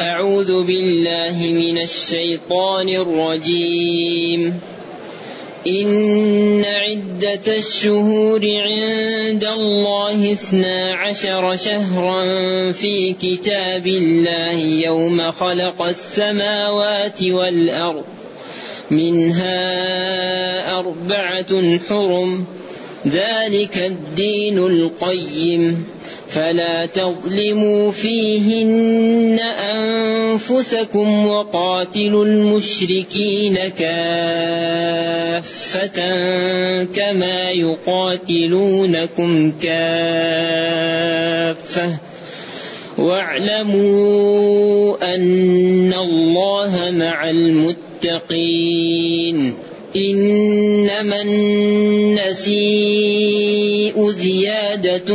أعوذ بالله من الشيطان الرجيم. إن عدة الشهور عند الله اثنا عشر شهرا في كتاب الله يوم خلق السماوات والأرض. منها أربعة حرم. ذلك الدين القيم. فلا تظلموا فيهن أنفسكم وقاتلوا المشركين كافة كما يقاتلونكم كافة. واعلموا أن الله مع المتقين. إنما النسيء زيادة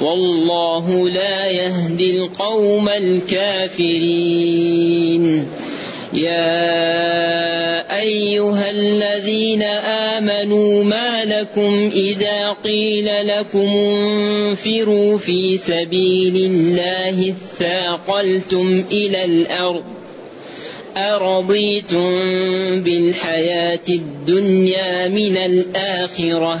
والله لا يهدي القوم الكافرين. يا أيها الذين آمنوا ما لكم إذا قيل لكم انفروا في سبيل الله اثاقلتم إلى الأرض أرضيتم بالحياة الدنيا من الآخرة.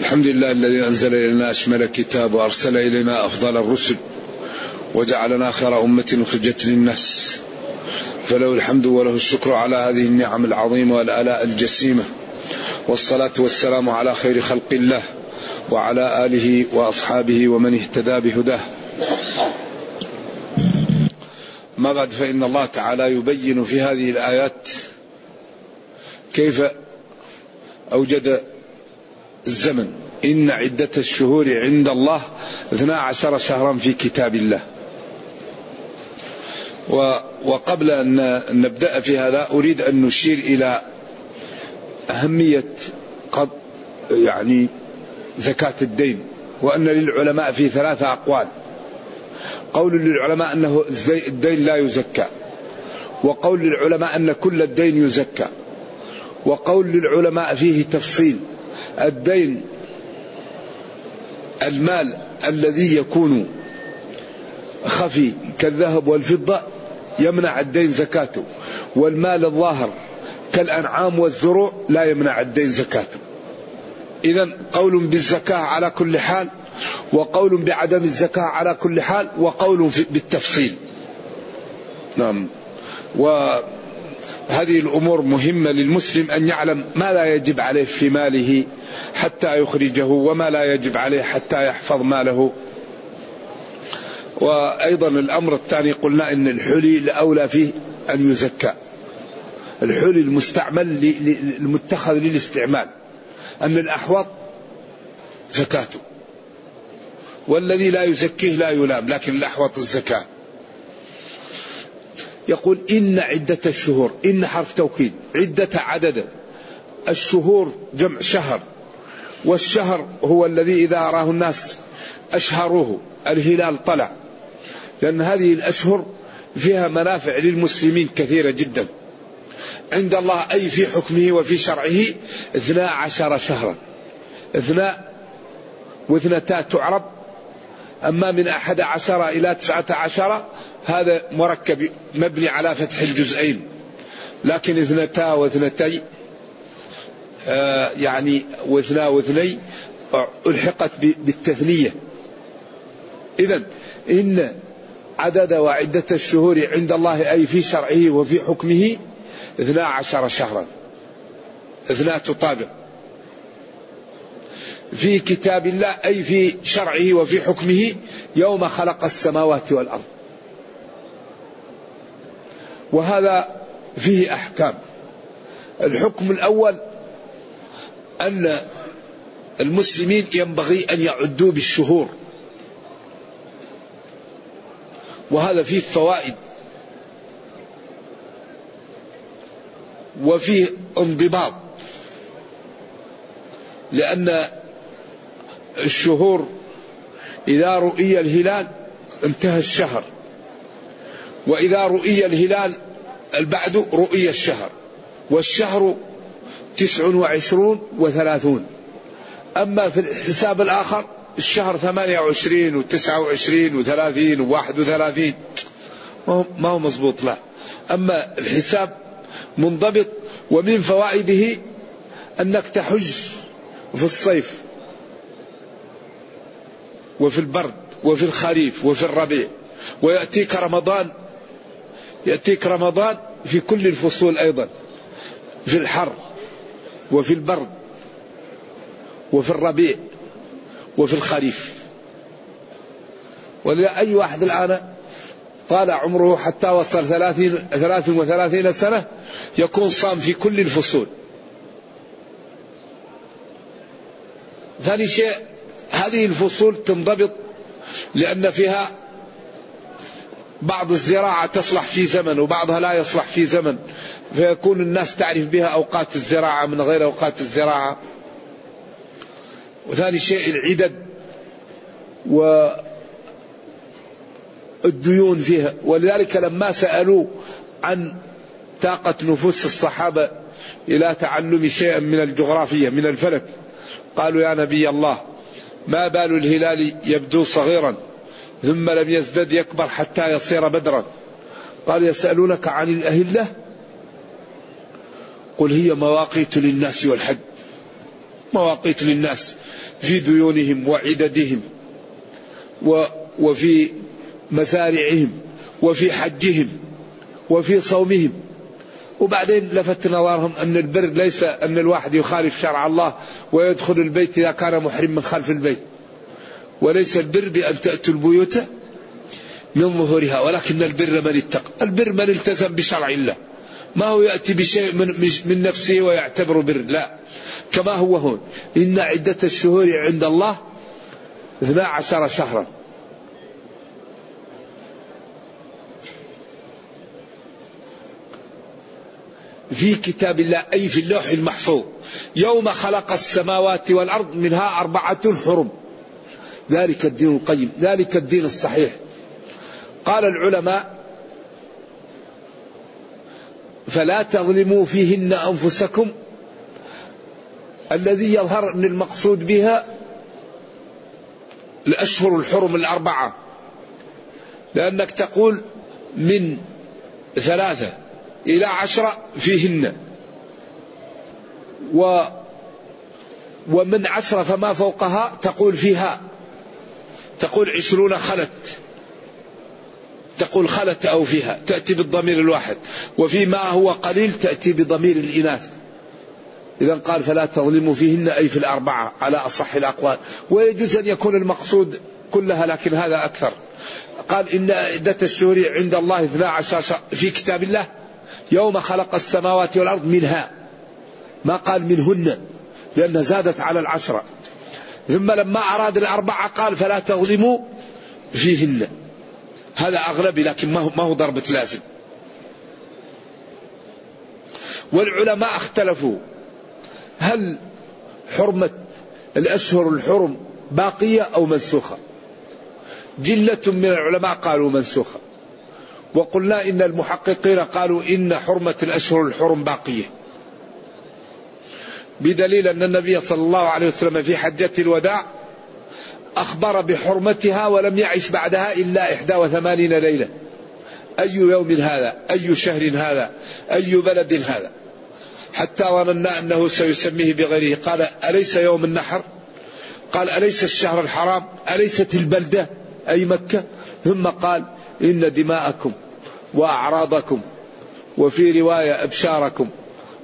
الحمد لله الذي أنزل إلينا أشمل كتاب وأرسل إلينا أفضل الرسل وجعلنا خير أمة أخرجت للناس. فله الحمد وله الشكر على هذه النعم العظيمة والآلاء الجسيمة. والصلاة والسلام على خير خلق الله وعلى آله وأصحابه ومن اهتدى بهداه. ما بعد فإن الله تعالى يبين في هذه الآيات كيف أوجد الزمن. إن عدة الشهور عند الله اثنا عشر شهرا في كتاب الله. وقبل أن نبدأ في هذا أريد أن نشير إلى أهمية قد يعني زكاة الدين وأن للعلماء في ثلاثة أقوال. قول للعلماء أنه الدين لا يزكى وقول للعلماء أن كل الدين يزكى وقول للعلماء فيه تفصيل. الدين المال الذي يكون خفي كالذهب والفضة يمنع الدين زكاته والمال الظاهر كالأنعام والزروع لا يمنع الدين زكاته. إذا قول بالزكاة على كل حال وقول بعدم الزكاة على كل حال وقول بالتفصيل. نعم. وهذه الأمور مهمة للمسلم أن يعلم ما لا يجب عليه في ماله حتى يخرجه وما لا يجب عليه حتى يحفظ ماله. وأيضا الأمر الثاني قلنا أن الحلي الأولى فيه أن يزكى. الحلي المستعمل المتخذ للاستعمال. أن الأحوط زكاته. والذي لا يزكيه لا يلام لكن الأحوط الزكاة. يقول إن عدة الشهور إن حرف توكيد عدة عدد. الشهور جمع شهر والشهر هو الذي إذا أراه الناس أشهروه الهلال طلع. لأن هذه الأشهر فيها منافع للمسلمين كثيرة جدا. عند الله أي في حكمه وفي شرعه اثنا عشر شهرا. اثناء واثنتا تعرب. أما من أحد عشر إلى تسعة عشر هذا مركب مبني على فتح الجزئين. لكن اثنتا واثنتي آه يعني واثنا واثني ألحقت بالتثنية. إذا إن عدد وعدة الشهور عند الله أي في شرعه وفي حكمه اثنا عشر شهرا. اثناء تطابق. في كتاب الله أي في شرعه وفي حكمه يوم خلق السماوات والأرض. وهذا فيه أحكام. الحكم الأول أن المسلمين ينبغي أن يعدوا بالشهور. وهذا فيه فوائد. وفيه انضباط. لأن الشهور إذا رؤي الهلال انتهى الشهر. وإذا رؤي الهلال البعد رؤي الشهر والشهر تسع وعشرون وثلاثون. أما في الحساب الآخر الشهر ثمانية وعشرين وتسعة وعشرين وثلاثين وواحد وثلاثين ما هو مضبوط لا. أما الحساب منضبط ومن فوائده أنك تحج في الصيف وفي البرد وفي الخريف وفي الربيع ويأتيك رمضان يأتيك رمضان في كل الفصول أيضا في الحر وفي البرد وفي الربيع وفي الخريف. ولذا أي واحد الآن طال عمره حتى وصل ثلاثين, ثلاث وثلاثين سنة يكون صام في كل الفصول. ثاني شيء هذه الفصول تنضبط لأن فيها بعض الزراعة تصلح في زمن وبعضها لا يصلح في زمن. فيكون الناس تعرف بها أوقات الزراعة من غير أوقات الزراعة. وثاني شيء العدد والديون فيها. ولذلك لما سألوا عن طاقة نفوس الصحابة إلى تعلم شيئا من الجغرافية من الفلك قالوا يا نبي الله ما بال الهلال يبدو صغيرا؟ ثم لم يزدد يكبر حتى يصير بدرا. قال يسألونك عن الأهلة؟ قل هي مواقيت للناس والحج. مواقيت للناس في ديونهم وعددهم وفي مزارعهم وفي حجهم وفي صومهم. وبعدين لفت نظرهم أن البر ليس أن الواحد يخالف شرع الله ويدخل البيت إذا كان محرم من خلف البيت. وليس البر بأن تأتوا البيوت من ظهورها ولكن البر من اتقى. البر من التزم بشرع الله. ما هو يأتي بشيء من, من نفسه ويعتبر بر؟ لا. كما هو هون. إن عدة الشهور عند الله اثنا عشر شهرا. في كتاب الله أي في اللوح المحفوظ. يوم خلق السماوات والأرض منها أربعة حرم. ذلك الدين القيم ذلك الدين الصحيح. قال العلماء فلا تظلموا فيهن أنفسكم الذي يظهر أن المقصود بها الأشهر الحرم الأربعة. لأنك تقول من ثلاثة إلى عشرة فيهن. و ومن عشرة فما فوقها تقول فيها. تقول عشرون خلت. تقول خلت أو فيها تأتي بالضمير الواحد. وفيما هو قليل تأتي بضمير الإناث. إذا قال فلا تظلموا فيهن أي في الأربعة على أصح الأقوال. ويجوز أن يكون المقصود كلها لكن هذا أكثر. قال إن عدة الشهور عند الله 12 في كتاب الله يوم خلق السماوات والأرض منها. ما قال منهن؟ لأنها زادت على العشرة. ثم لما أراد الأربعة قال فلا تظلموا فيهن. هذا أغلبي لكن ما هو, ما هو ضربة لازم. والعلماء اختلفوا. هل حرمة الأشهر الحرم باقية أو منسوخة؟ جلة من العلماء قالوا منسوخة. وقلنا إن المحققين قالوا إن حرمة الأشهر الحرم باقية. بدليل أن النبي صلى الله عليه وسلم في حجة الوداع أخبر بحرمتها ولم يعش بعدها إلا إحدى وثمانين ليلة. أي يوم هذا؟ أي شهر هذا؟ أي بلد هذا؟ حتى ظننا أنه سيسميه بغيره. قال أليس يوم النحر؟ قال أليس الشهر الحرام؟ أليست البلدة؟ أي مكة؟ ثم قال إن دماءكم وأعراضكم وفي رواية أبشاركم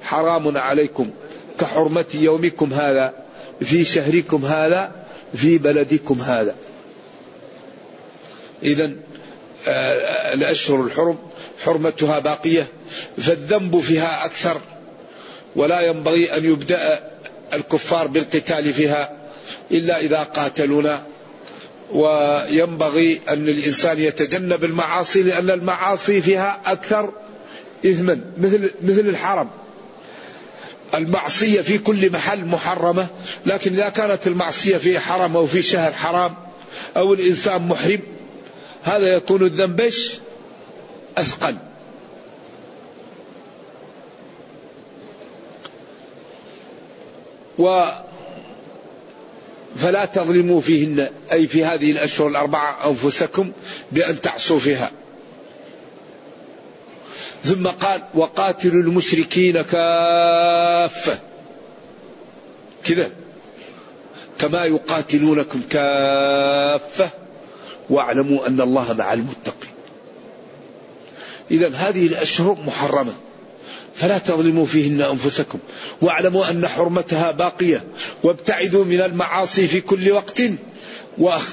حرام عليكم. كحرمة يومكم هذا في شهركم هذا في بلدكم هذا. إذا آه، الأشهر الحرم حرمتها باقية فالذنب فيها أكثر ولا ينبغي أن يبدأ الكفار بالقتال فيها إلا إذا قاتلونا وينبغي أن الإنسان يتجنب المعاصي لأن المعاصي فيها أكثر إثما مثل مثل الحرم. المعصية في كل محل محرمة لكن إذا كانت المعصية في حرم أو في شهر حرام أو الإنسان محرم هذا يكون الذنب أثقل. و فلا تظلموا فيهن أي في هذه الأشهر الأربعة أنفسكم بأن تعصوا فيها. ثم قال وقاتلوا المشركين كافة. كذا. كما يقاتلونكم كافة. واعلموا أن الله مع المتقين. إذا هذه الأشهر محرمة. فلا تظلموا فيهن أنفسكم. واعلموا أن حرمتها باقية. وابتعدوا من المعاصي في كل وقت.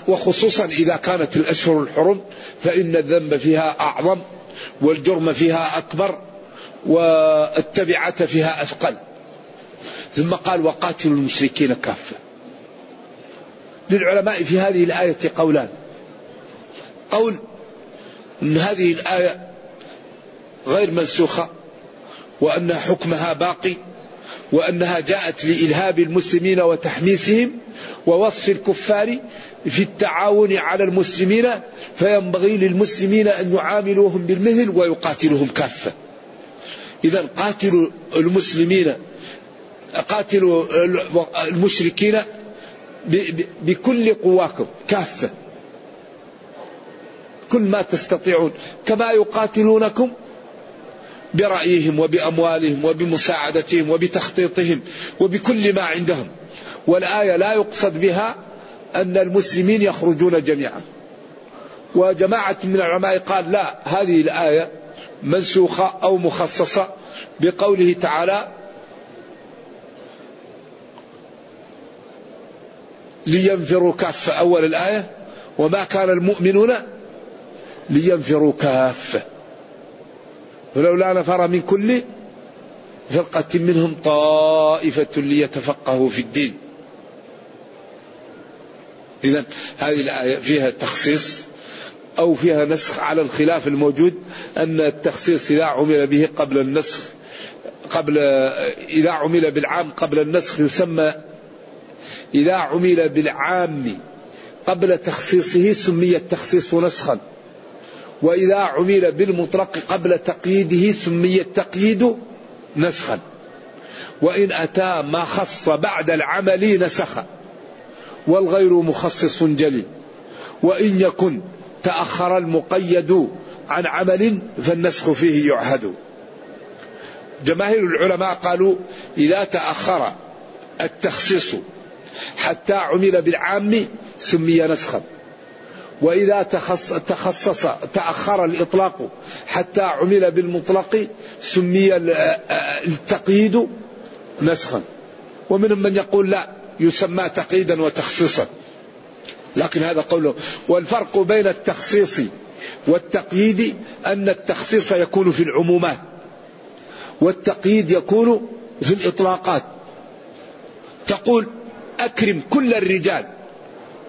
وخصوصا إذا كانت الأشهر الحرم فإن الذنب فيها أعظم. والجرم فيها أكبر والتبعة فيها أثقل. ثم قال وقاتلوا المشركين كافة. للعلماء في هذه الآية قولان. قول أن هذه الآية غير منسوخة وأن حكمها باقي وأنها جاءت لإلهاب المسلمين وتحميسهم ووصف الكفار في التعاون على المسلمين فينبغي للمسلمين أن يعاملوهم بالمثل ويقاتلوهم كافة. إذا قاتلوا المسلمين قاتلوا المشركين بكل قواكم كافة. كل ما تستطيعون. كما يقاتلونكم برأيهم وبأموالهم وبمساعدتهم وبتخطيطهم وبكل ما عندهم. والآية لا يقصد بها أن المسلمين يخرجون جميعا. وجماعة من العلماء قال لا هذه الآية منسوخة أو مخصصة بقوله تعالى لينفروا كافة أول الآية. وما كان المؤمنون لينفروا كافة ولولا نفر من كل فرقة منهم طائفة ليتفقهوا في الدين. إذا هذه الآية فيها تخصيص أو فيها نسخ على الخلاف الموجود أن التخصيص إذا عمل به قبل النسخ قبل إذا عمل بالعام قبل النسخ يسمى إذا عمل بالعام قبل تخصيصه سمي التخصيص نسخا وإذا عمل بالمطلق قبل تقييده سمي التقييد نسخا وإن أتى ما خص بعد العمل نسخ والغير مخصص جلي. وإن يكن تأخر المقيد عن عمل فالنسخ فيه يعهد. جماهير العلماء قالوا إذا تأخر التخصيص حتى عمل بالعام سمي نسخا. وإذا تخصص تأخر الإطلاق حتى عمل بالمطلق سمي التقييد نسخا. ومنهم من يقول لا يسمى تقييدا وتخصيصا. لكن هذا قوله والفرق بين التخصيص والتقييد أن التخصيص يكون في العمومات والتقييد يكون في الإطلاقات. تقول أكرم كل الرجال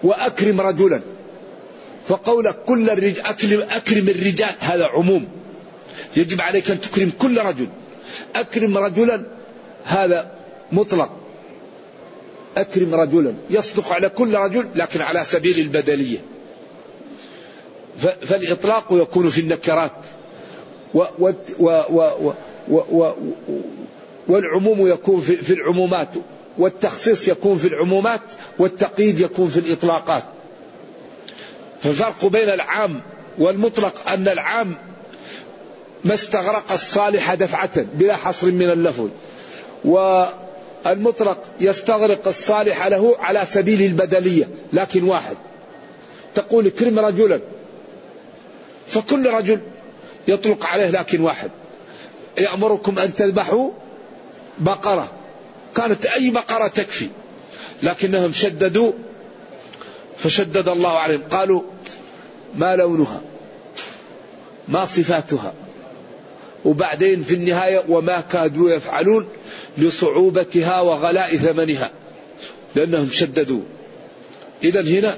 وأكرم رجلا. فقولك كل الرجال أكرم, أكرم الرجال هذا عموم. يجب عليك أن تكرم كل رجل. أكرم رجلا هذا مطلق. أكرم رجلا يصدق على كل رجل لكن على سبيل البدلية. فالإطلاق يكون في النكرات و و و و والعموم يكون في العمومات والتخصيص يكون في العمومات والتقييد يكون في الإطلاقات. فالفرق بين العام والمطلق أن العام ما استغرق الصالح دفعة بلا حصر من اللفظ. والمطلق يستغرق الصالح له على سبيل البدلية لكن واحد. تقول اكرم رجلا. فكل رجل يطلق عليه لكن واحد. يأمركم أن تذبحوا بقرة. كانت أي بقرة تكفي. لكنهم شددوا فشدد الله عليهم. قالوا ما لونها؟ ما صفاتها؟ وبعدين في النهاية وما كادوا يفعلون لصعوبتها وغلاء ثمنها لأنهم شددوا. إذا هنا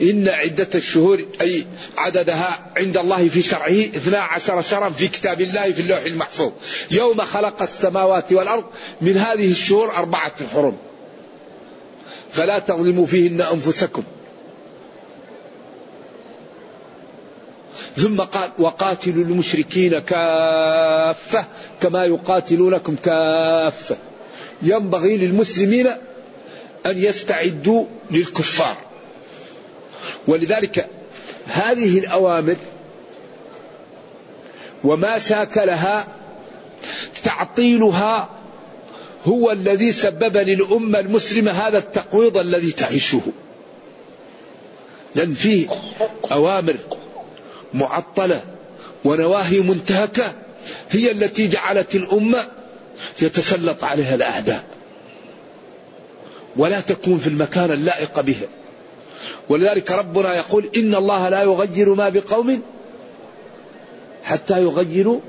إن عدة الشهور أي عددها عند الله في شرعه اثنا عشر شهرا في كتاب الله في اللوح المحفوظ. يوم خلق السماوات والأرض من هذه الشهور أربعة حرم فلا تظلموا فيهن أنفسكم. ثم قال وقاتلوا المشركين كافة كما يقاتلونكم كافة. ينبغي للمسلمين أن يستعدوا للكفار. ولذلك هذه الأوامر وما شاكلها تعطيلها هو الذي سبب للأمة المسلمة هذا التقويض الذي تعيشه. لأن فيه أوامر معطلة ونواهي منتهكة هي التي جعلت الأمة يتسلط عليها الأعداء. ولا تكون في المكان اللائق بها. ولذلك ربنا يقول إن الله لا يغير ما بقوم حتى يغيروا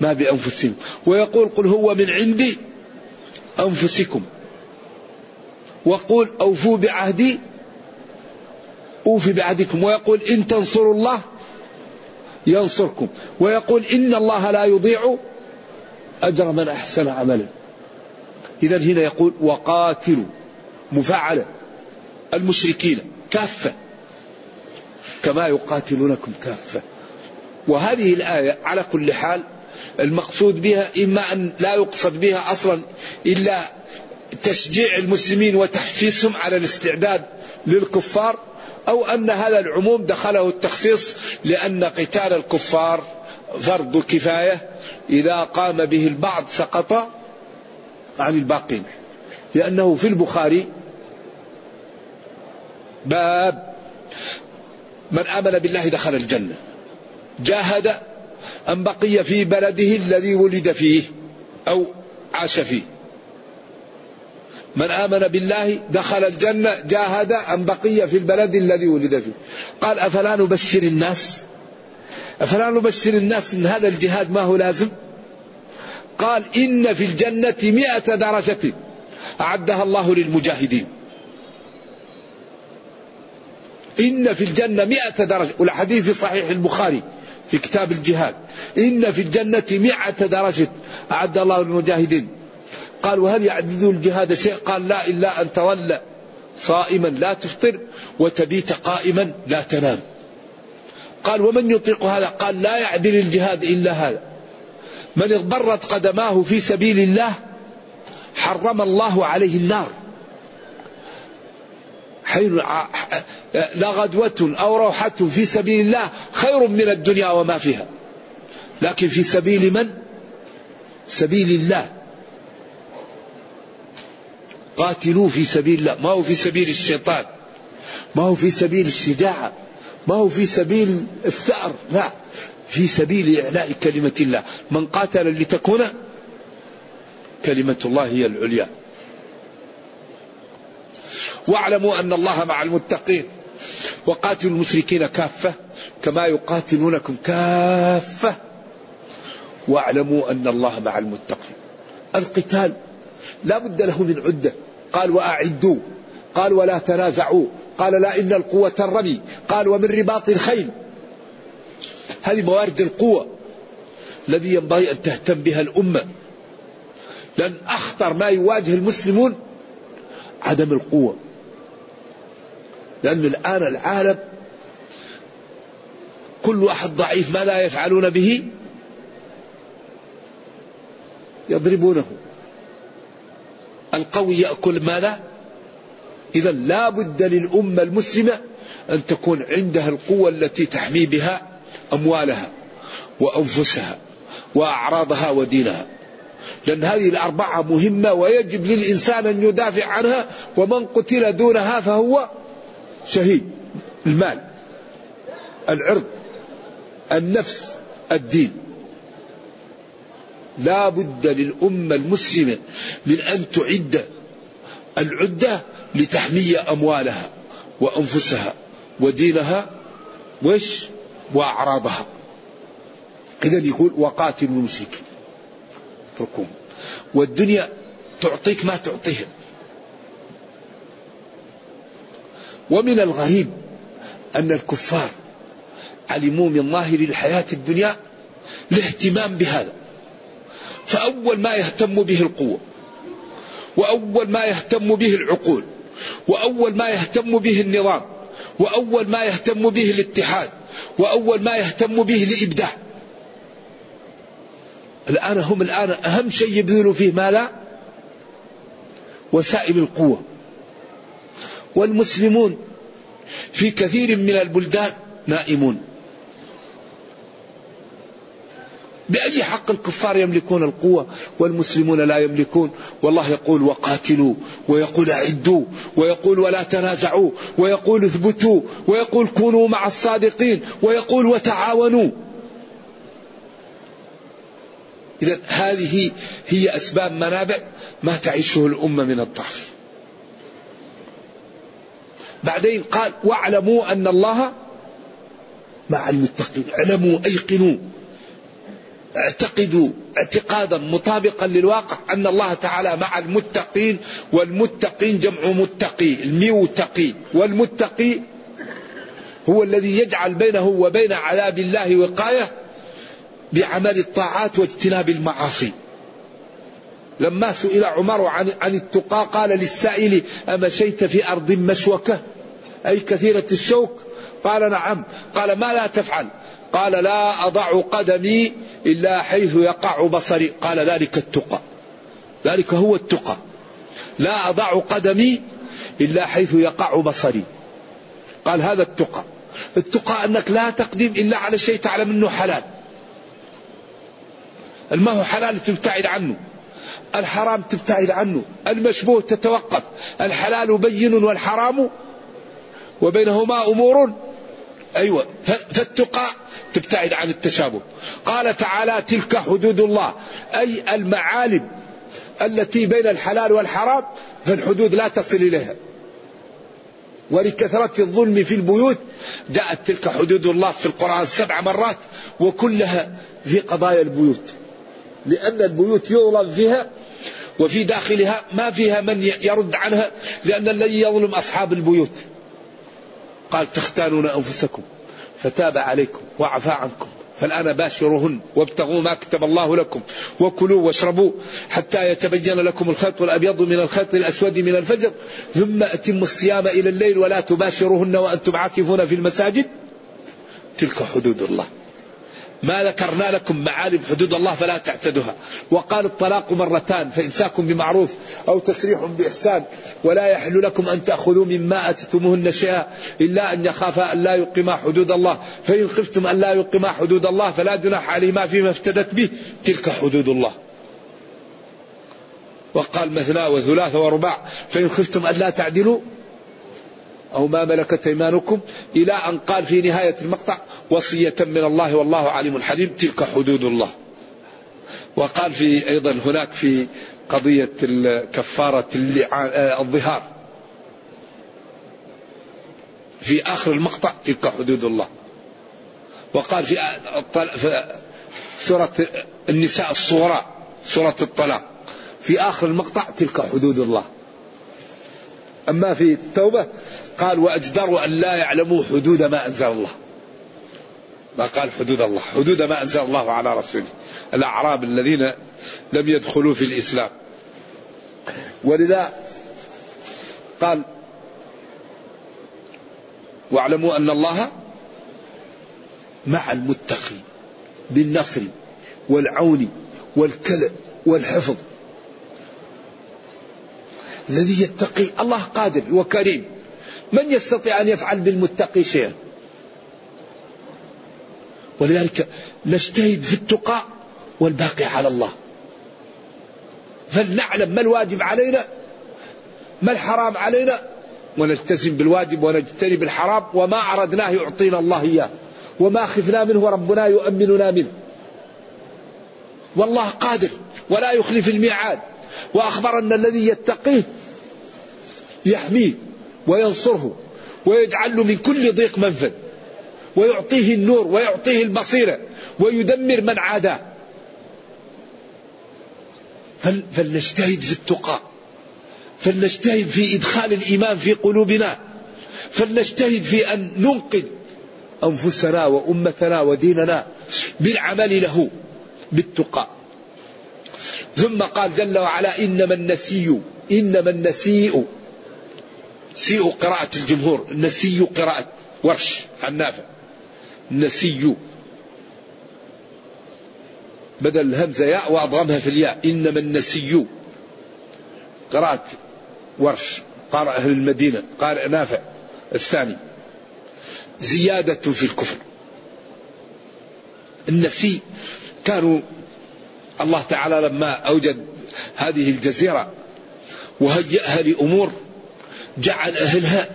ما بأنفسهم. ويقول قل هو من عندي أنفسكم. وقول أوفوا بعهدي أوفي بعهدكم. ويقول إن تنصروا الله ينصركم ويقول إن الله لا يضيع أجر من أحسن عملا إذا هنا يقول وقاتلوا مفعلة المشركين كافة كما يقاتلونكم كافة. وهذه الآية على كل حال المقصود بها إما أن لا يقصد بها أصلا إلا تشجيع المسلمين وتحفيزهم على الاستعداد للكفار أو أن هذا العموم دخله التخصيص لأن قتال الكفار فرض كفاية. إذا قام به البعض سقط عن الباقين. لأنه في البخاري باب من آمن بالله دخل الجنة. جاهد أن بقي في بلده الذي ولد فيه أو عاش فيه. من آمن بالله دخل الجنة جاهد أن بقي في البلد الذي ولد فيه. قال أفلا نبشر الناس؟ أفلا نبشر الناس إن هذا الجهاد ما هو لازم؟ قال إن في الجنة مئة درجة أعدها الله للمجاهدين. إن في الجنة مئة درجة والحديث في صحيح البخاري في كتاب الجهاد. إن في الجنة مئة درجة أعد الله للمجاهدين. قال وهل يعدد الجهاد شيء؟ قال لا إلا أن تولى صائما لا تفطر وتبيت قائما لا تنام. قال ومن يطيق هذا؟ قال لا يعدل الجهاد إلا هذا. من اغبرت قدماه في سبيل الله حرم الله عليه النار. حين لغدوة أو روحة في سبيل الله خير من الدنيا وما فيها. لكن في سبيل من؟ سبيل الله. قاتلوا في سبيل الله. ما هو في سبيل الشيطان؟ ما هو في سبيل الشجاعة؟ ما هو في سبيل الثأر؟ لا. في سبيل إعلاء كلمة الله. من قاتل لتكون كلمة الله هي العليا. واعلموا أن الله مع المتقين. وقاتلوا المشركين كافة كما يقاتلونكم كافة. واعلموا أن الله مع المتقين. القتال لا بد له من عدة. قال وأعدوا. قال ولا تنازعوا. قال لا إن القوة الرمي. قال ومن رباط الخيل. هذه موارد القوة. الذي ينبغي أن تهتم بها الأمة. لأن أخطر ما يواجه المسلمون عدم القوة. لأن الآن العالم كل أحد ضعيف ما لا يفعلون به يضربونه. القوي يأكل ماذا؟ إذا لا بد للأمة المسلمة أن تكون عندها القوة التي تحمي بها أموالها وأنفسها وأعراضها ودينها. لأن هذه الأربعة مهمة ويجب للإنسان أن يدافع عنها ومن قتل دونها فهو شهيد. المال العرض النفس الدين. لا بد للأمة المسلمة من أن تعد العدة لتحمي أموالها وأنفسها ودينها وش وأعراضها. إذا يقول وقاتلوا المشركين. اتركوهم. والدنيا تعطيك ما تعطيهم ومن الغريب أن الكفار علموا من ظاهر الحياة الدنيا الاهتمام بهذا. فأول ما يهتم به القوة وأول ما يهتم به العقول وأول ما يهتم به النظام وأول ما يهتم به الاتحاد وأول ما يهتم به الإبداع. الآن هم الآن أهم شيء يبذلوا فيه مالا وسائل القوة. والمسلمون في كثير من البلدان نائمون بأي حق الكفار يملكون القوة والمسلمون لا يملكون. والله يقول وقاتلوا ويقول أعدوا ويقول ولا تنازعوا ويقول اثبتوا ويقول كونوا مع الصادقين ويقول وتعاونوا. إذا هذه هي أسباب منابع ما تعيشه الأمة من الضعف. بعدين قال واعلموا أن الله مع المتقين اعلموا أيقنوا. اعتقدوا اعتقادا مطابقا للواقع أن الله تعالى مع المتقين والمتقين جمع متقي الميوتقي والمتقي هو الذي يجعل بينه وبين عذاب الله وقاية بعمل الطاعات واجتناب المعاصي. لما سئل عمر عن عن التقى قال للسائل أمشيت في أرض مشوكة؟ أي كثيرة الشوك؟ قال نعم. قال ما لا تفعل؟ قال لا أضع قدمي إلا حيث يقع بصري. قال ذلك التقى. ذلك هو التقى. لا أضع قدمي إلا حيث يقع بصري. قال هذا التقى. التقى أنك لا تقدم إلا على شيء تعلم أنه حلال. ما هو حلال تبتعد عنه. الحرام تبتعد عنه. المشبوه تتوقف. الحلال بين والحرام وبينهما أمور أيوة. فالتقى تبتعد عن التشابه. قال تعالى تلك حدود الله أي المعالم التي بين الحلال والحرام فالحدود لا تصل إليها. ولكثرة الظلم في البيوت جاءت تلك حدود الله في القرآن سبع مرات وكلها في قضايا البيوت. لأن البيوت يظلم فيها وفي داخلها ما فيها من يرد عنها لأن الذي يظلم أصحاب البيوت. قال تختانون أنفسكم فتاب عليكم وعفى عنكم فالآن باشروهن وابتغوا ما كتب الله لكم وكلوا واشربوا حتى يتبين لكم الخيط الأبيض من الخيط الأسود من الفجر ثم أتموا الصيام إلى الليل ولا تباشروهن وأنتم عاكفون في المساجد. تلك حدود الله. ما ذكرنا لكم معالم حدود الله فلا تعتدها وقال الطلاق مرتان فإمساك بمعروف أو تسريح بإحسان. ولا يحل لكم أن تأخذوا مما أتتموهن شيئا إلا أن يخافا أن لا يقيما حدود الله. فإن خفتم أن لا يقيما حدود الله فلا جناح عليهما فيما افتدت به تلك حدود الله. وقال مثنى وثلاث ورباع فإن خفتم أن لا تعدلوا أو ما ملكت أيمانكم إلى أن قال في نهاية المقطع وصية من الله والله عليم حليم تلك حدود الله. وقال في أيضا هناك في قضية كفارة آه، الظهار. في آخر المقطع تلك حدود الله. وقال في سورة النساء الصغرى سورة الطلاق. في آخر المقطع تلك حدود الله. أما في التوبة قال وأجدروا أن لا يعلموا حدود ما أنزل الله. ما قال حدود الله. حدود ما أنزل الله على رسوله. الأعراب الذين لم يدخلوا في الإسلام. ولذا قال واعلموا أن الله مع المتقي بالنصر والعون والكلأ والحفظ. الذي يتقي الله قادر وكريم. من يستطيع أن يفعل بالمتقي شيئا؟ ولذلك نجتهد في التقى والباقي على الله. فلنعلم ما الواجب علينا ما الحرام علينا ونلتزم بالواجب ونجتنب الحرام وما أردناه يعطينا الله إياه وما خفنا منه ربنا يؤمننا منه. والله قادر ولا يخلف الميعاد. وأخبر أن الذي يتقيه يحميه. وينصره ويجعل له من كل ضيق منفذ ويعطيه النور ويعطيه البصيرة ويدمر من عاداه. فلنجتهد في التقى فلنجتهد في إدخال الإيمان في قلوبنا فلنجتهد في أن ننقذ أنفسنا وأمتنا وديننا بالعمل له بالتقى. ثم قال جل وعلا إنما النسي إنما النسيء سيء قراءة الجمهور. النسي قراءة ورش النافع النسي بدل الهمزة ياء وأضغمها في الياء. إنما النسي قراءة ورش. قارئ أهل المدينة. قارئ نافع. الثاني. زيادة في الكفر. النسي كانوا الله تعالى لما أوجد هذه الجزيرة وهيئها لأمور جعل أهلها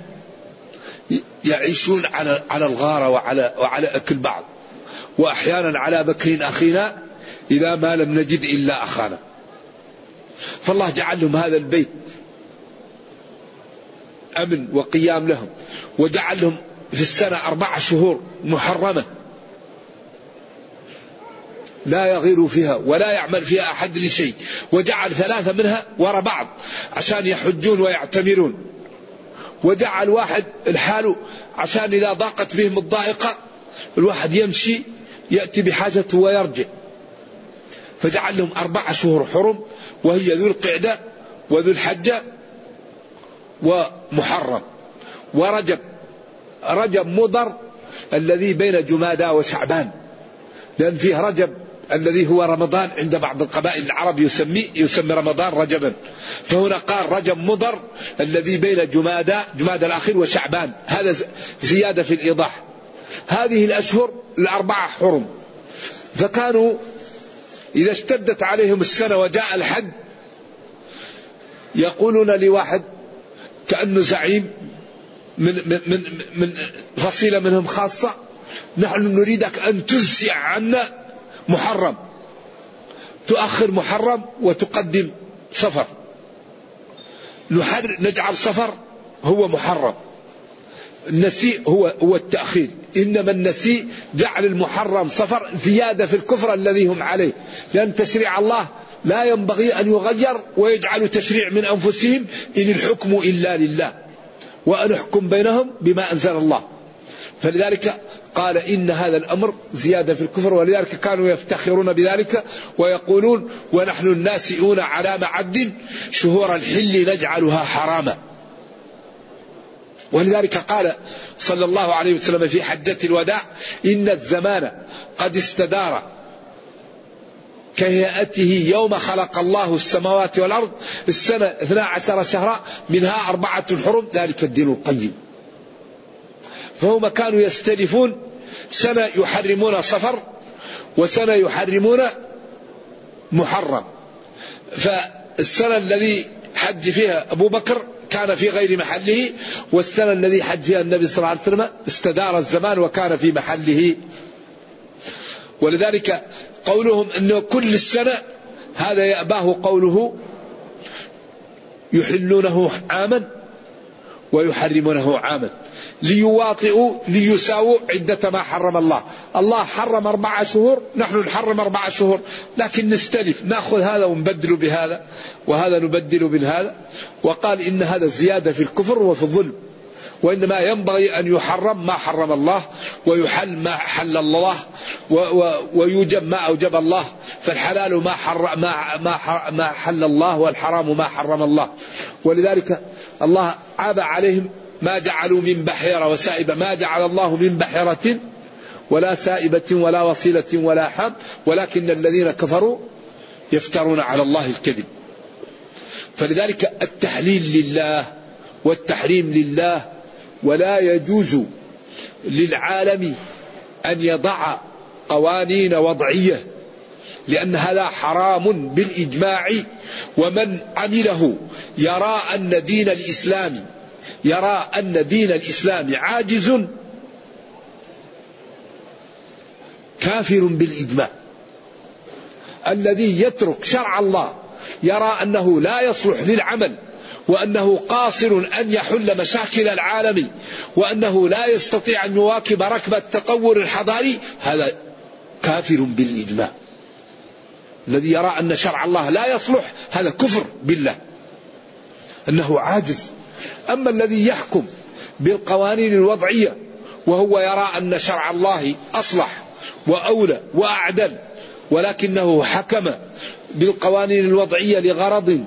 يعيشون على على الغارة وعلى وعلى أكل بعض. وأحيانا على بكر أخينا إذا ما لم نجد إلا أخانا. فالله جعل لهم هذا البيت أمن وقيام لهم وجعل لهم في السنة أربعة شهور محرمة. لا يغير فيها ولا يعمل فيها أحد لشيء وجعل ثلاثة منها وراء بعض عشان يحجون ويعتمرون. وجعل واحد الحال عشان إذا ضاقت بهم الضائقة الواحد يمشي يأتي بحاجته ويرجع. فجعل لهم أربعة شهور حرم وهي ذو القعدة وذو الحجة ومحرم. ورجب رجب مضر الذي بين جمادى وشعبان لأن فيه رجب الذي هو رمضان عند بعض القبائل العرب يسمي يسمي رمضان رجبا. فهنا قال رجب مضر الذي بين جمادى جمادى الأخير وشعبان. هذا زيادة في الإيضاح. هذه الأشهر الأربعة حرم. فكانوا إذا اشتدت عليهم السنة وجاء الحد يقولون لواحد كأنه زعيم من من من, من فصيلة منهم خاصة نحن نريدك أن تزع عنا محرم. تؤخر محرم وتقدم سفر. نحر نجعل سفر هو محرم. النسيء هو هو التأخير. إنما النسيء جعل المحرم سفر زيادة في الكفر الذي هم عليه. لأن تشريع الله لا ينبغي أن يغير ويجعل تشريع من أنفسهم إن الحكم إلا لله. وأن أحكم بينهم بما أنزل الله. فلذلك قال إن هذا الأمر زيادة في الكفر ولذلك كانوا يفتخرون بذلك ويقولون ونحن الناسئون على معد شهور الحل نجعلها حراما. ولذلك قال صلى الله عليه وسلم في حجة الوداع إن الزمان قد استدار كهيئته يوم خلق الله السماوات والأرض السنة 12 شهرا منها أربعة حرم ذلك الدين القيم. فهم كانوا يستلفون سنة يحرمون صفر وسنة يحرمون محرم. فالسنة الذي حج فيها أبو بكر كان في غير محله والسنة الذي حج فيها النبي صلى الله عليه وسلم استدار الزمان وكان في محله. ولذلك قولهم أنه كل السنة هذا يأباه قوله يحلونه عاما ويحرمونه عاما. ليواطئوا ليساووا عدة ما حرم الله. الله حرم أربعة شهور نحن نحرم أربعة شهور. لكن نستلف نأخذ هذا ونبدل بهذا وهذا نبدل بهذا وقال إن هذا زيادة في الكفر وفي الظلم. وإنما ينبغي أن يحرم ما حرم الله ويحل ما حل الله ويوجب ما أوجب الله. فالحلال ما حر ما ما ما حل الله والحرام ما حرم الله. ولذلك الله عاب عليهم ما جعلوا من بحيرة وسائبة ما جعل الله من بحيرة ولا سائبة ولا وصيلة ولا حام ولكن الذين كفروا يفترون على الله الكذب. فلذلك التحليل لله والتحريم لله ولا يجوز للعالم أن يضع قوانين وضعية لأن هذا حرام بالإجماع. ومن عمله يرى أن دين الإسلام يرى أن دين الإسلام عاجز. كافر بالإجماع. الذي يترك شرع الله يرى أنه لا يصلح للعمل وأنه قاصر أن يحل مشاكل العالم وأنه لا يستطيع أن يواكب ركب التطور الحضاري هذا كافر بالإجماع. الذي يرى أن شرع الله لا يصلح هذا كفر بالله. أنه عاجز. أما الذي يحكم بالقوانين الوضعية وهو يرى أن شرع الله أصلح وأولى وأعدل ولكنه حكم بالقوانين الوضعية لغرض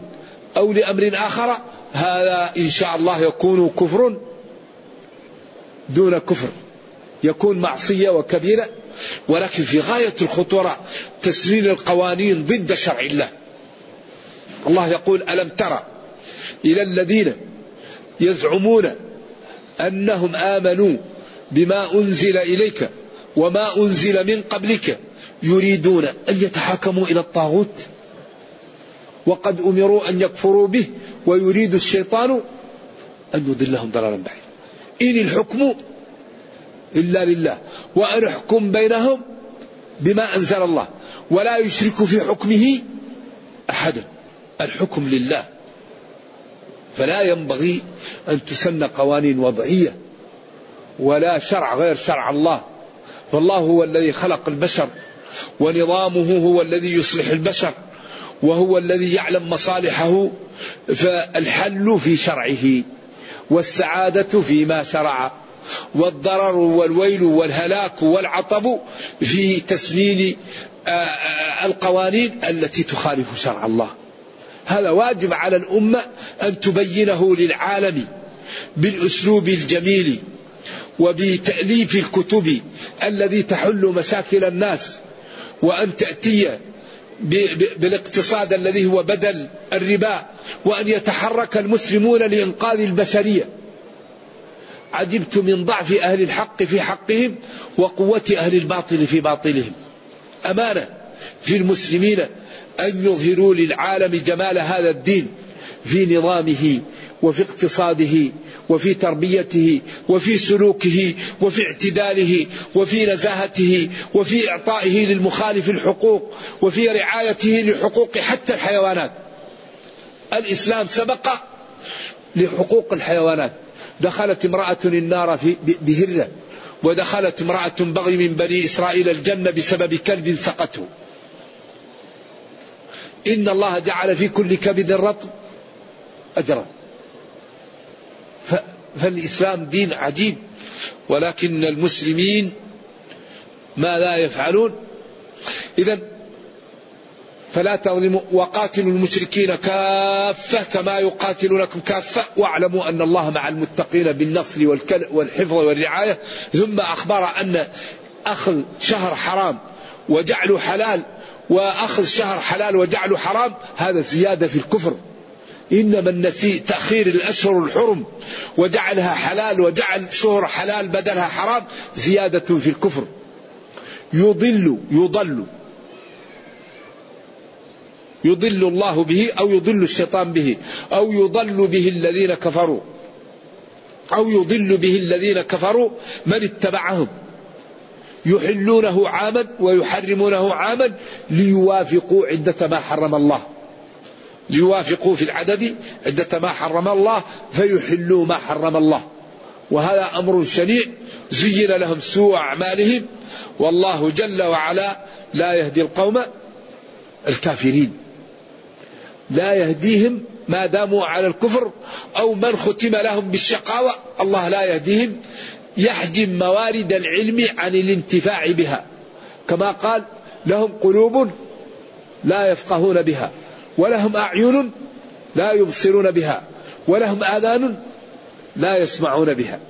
أو لأمر آخر هذا إن شاء الله يكون كفر دون كفر. يكون معصية وكبيرة ولكن في غاية الخطورة تسرير القوانين ضد شرع الله. الله يقول ألم ترى إلى الذين يزعمون أنهم آمنوا بما أنزل إليك وما أنزل من قبلك يريدون أن يتحاكموا إلى الطاغوت وقد أمروا أن يكفروا به ويريد الشيطان أن يضلهم ضلالا بعيدا. إن الحكم إلا لله وأن يحكم بينهم بما أنزل الله ولا يشرك في حكمه أحدا الحكم لله. فلا ينبغي أن تسن قوانين وضعية ولا شرع غير شرع الله. فالله هو الذي خلق البشر ونظامه هو الذي يصلح البشر وهو الذي يعلم مصالحه فالحل في شرعه والسعادة فيما شرع والضرر والويل والهلاك والعطب في تسنين آه، آه، القوانين التي تخالف شرع الله. هذا واجب على الأمة أن تبينه للعالم بالأسلوب الجميل وبتأليف الكتب الذي تحل مشاكل الناس وأن تأتي بالاقتصاد الذي هو بدل الربا وأن يتحرك المسلمون لإنقاذ البشرية. عجبت من ضعف أهل الحق في حقهم وقوة أهل الباطل في باطلهم. أمانة في المسلمين أن يظهروا للعالم جمال هذا الدين في نظامه وفي اقتصاده وفي تربيته وفي سلوكه وفي اعتداله وفي نزاهته وفي إعطائه للمخالف الحقوق وفي رعايته لحقوق حتى الحيوانات. الإسلام سبق لحقوق الحيوانات. دخلت امرأة النار في بهرة ودخلت امرأة بغي من بني إسرائيل الجنة بسبب كلب سقته. إن الله جعل في كل كبد رطب أجرا. فالإسلام دين عجيب ولكن المسلمين ما لا يفعلون إذا فلا تظلموا وقاتلوا المشركين كافة كما يقاتلونكم كافة واعلموا أن الله مع المتقين بالنصر والحفظ والرعاية ثم أخبر أن أخذ شهر حرام وجعله حلال وأخذ شهر حلال وجعله حرام هذا زيادة في الكفر. إنما النسيء تأخير الأشهر الحرم وجعلها حلال وجعل شهر حلال بدلها حرام زيادة في الكفر. يضل يضل. يضل الله به أو يضل الشيطان به أو يضل به الذين كفروا. أو يضل به الذين كفروا من اتبعهم. يحلونه عاما ويحرمونه عاما ليوافقوا عدة ما حرم الله. ليوافقوا في العدد عدة ما حرم الله فيحلوا ما حرم الله. وهذا أمر شنيع. زين لهم سوء أعمالهم. والله جل وعلا لا يهدي القوم الكافرين. لا يهديهم ما داموا على الكفر أو من ختم لهم بالشقاوة. الله لا يهديهم. يحجم موارد العلم عن الانتفاع بها. كما قال لهم قلوب لا يفقهون بها ولهم أعين لا يبصرون بها ولهم آذان لا يسمعون بها.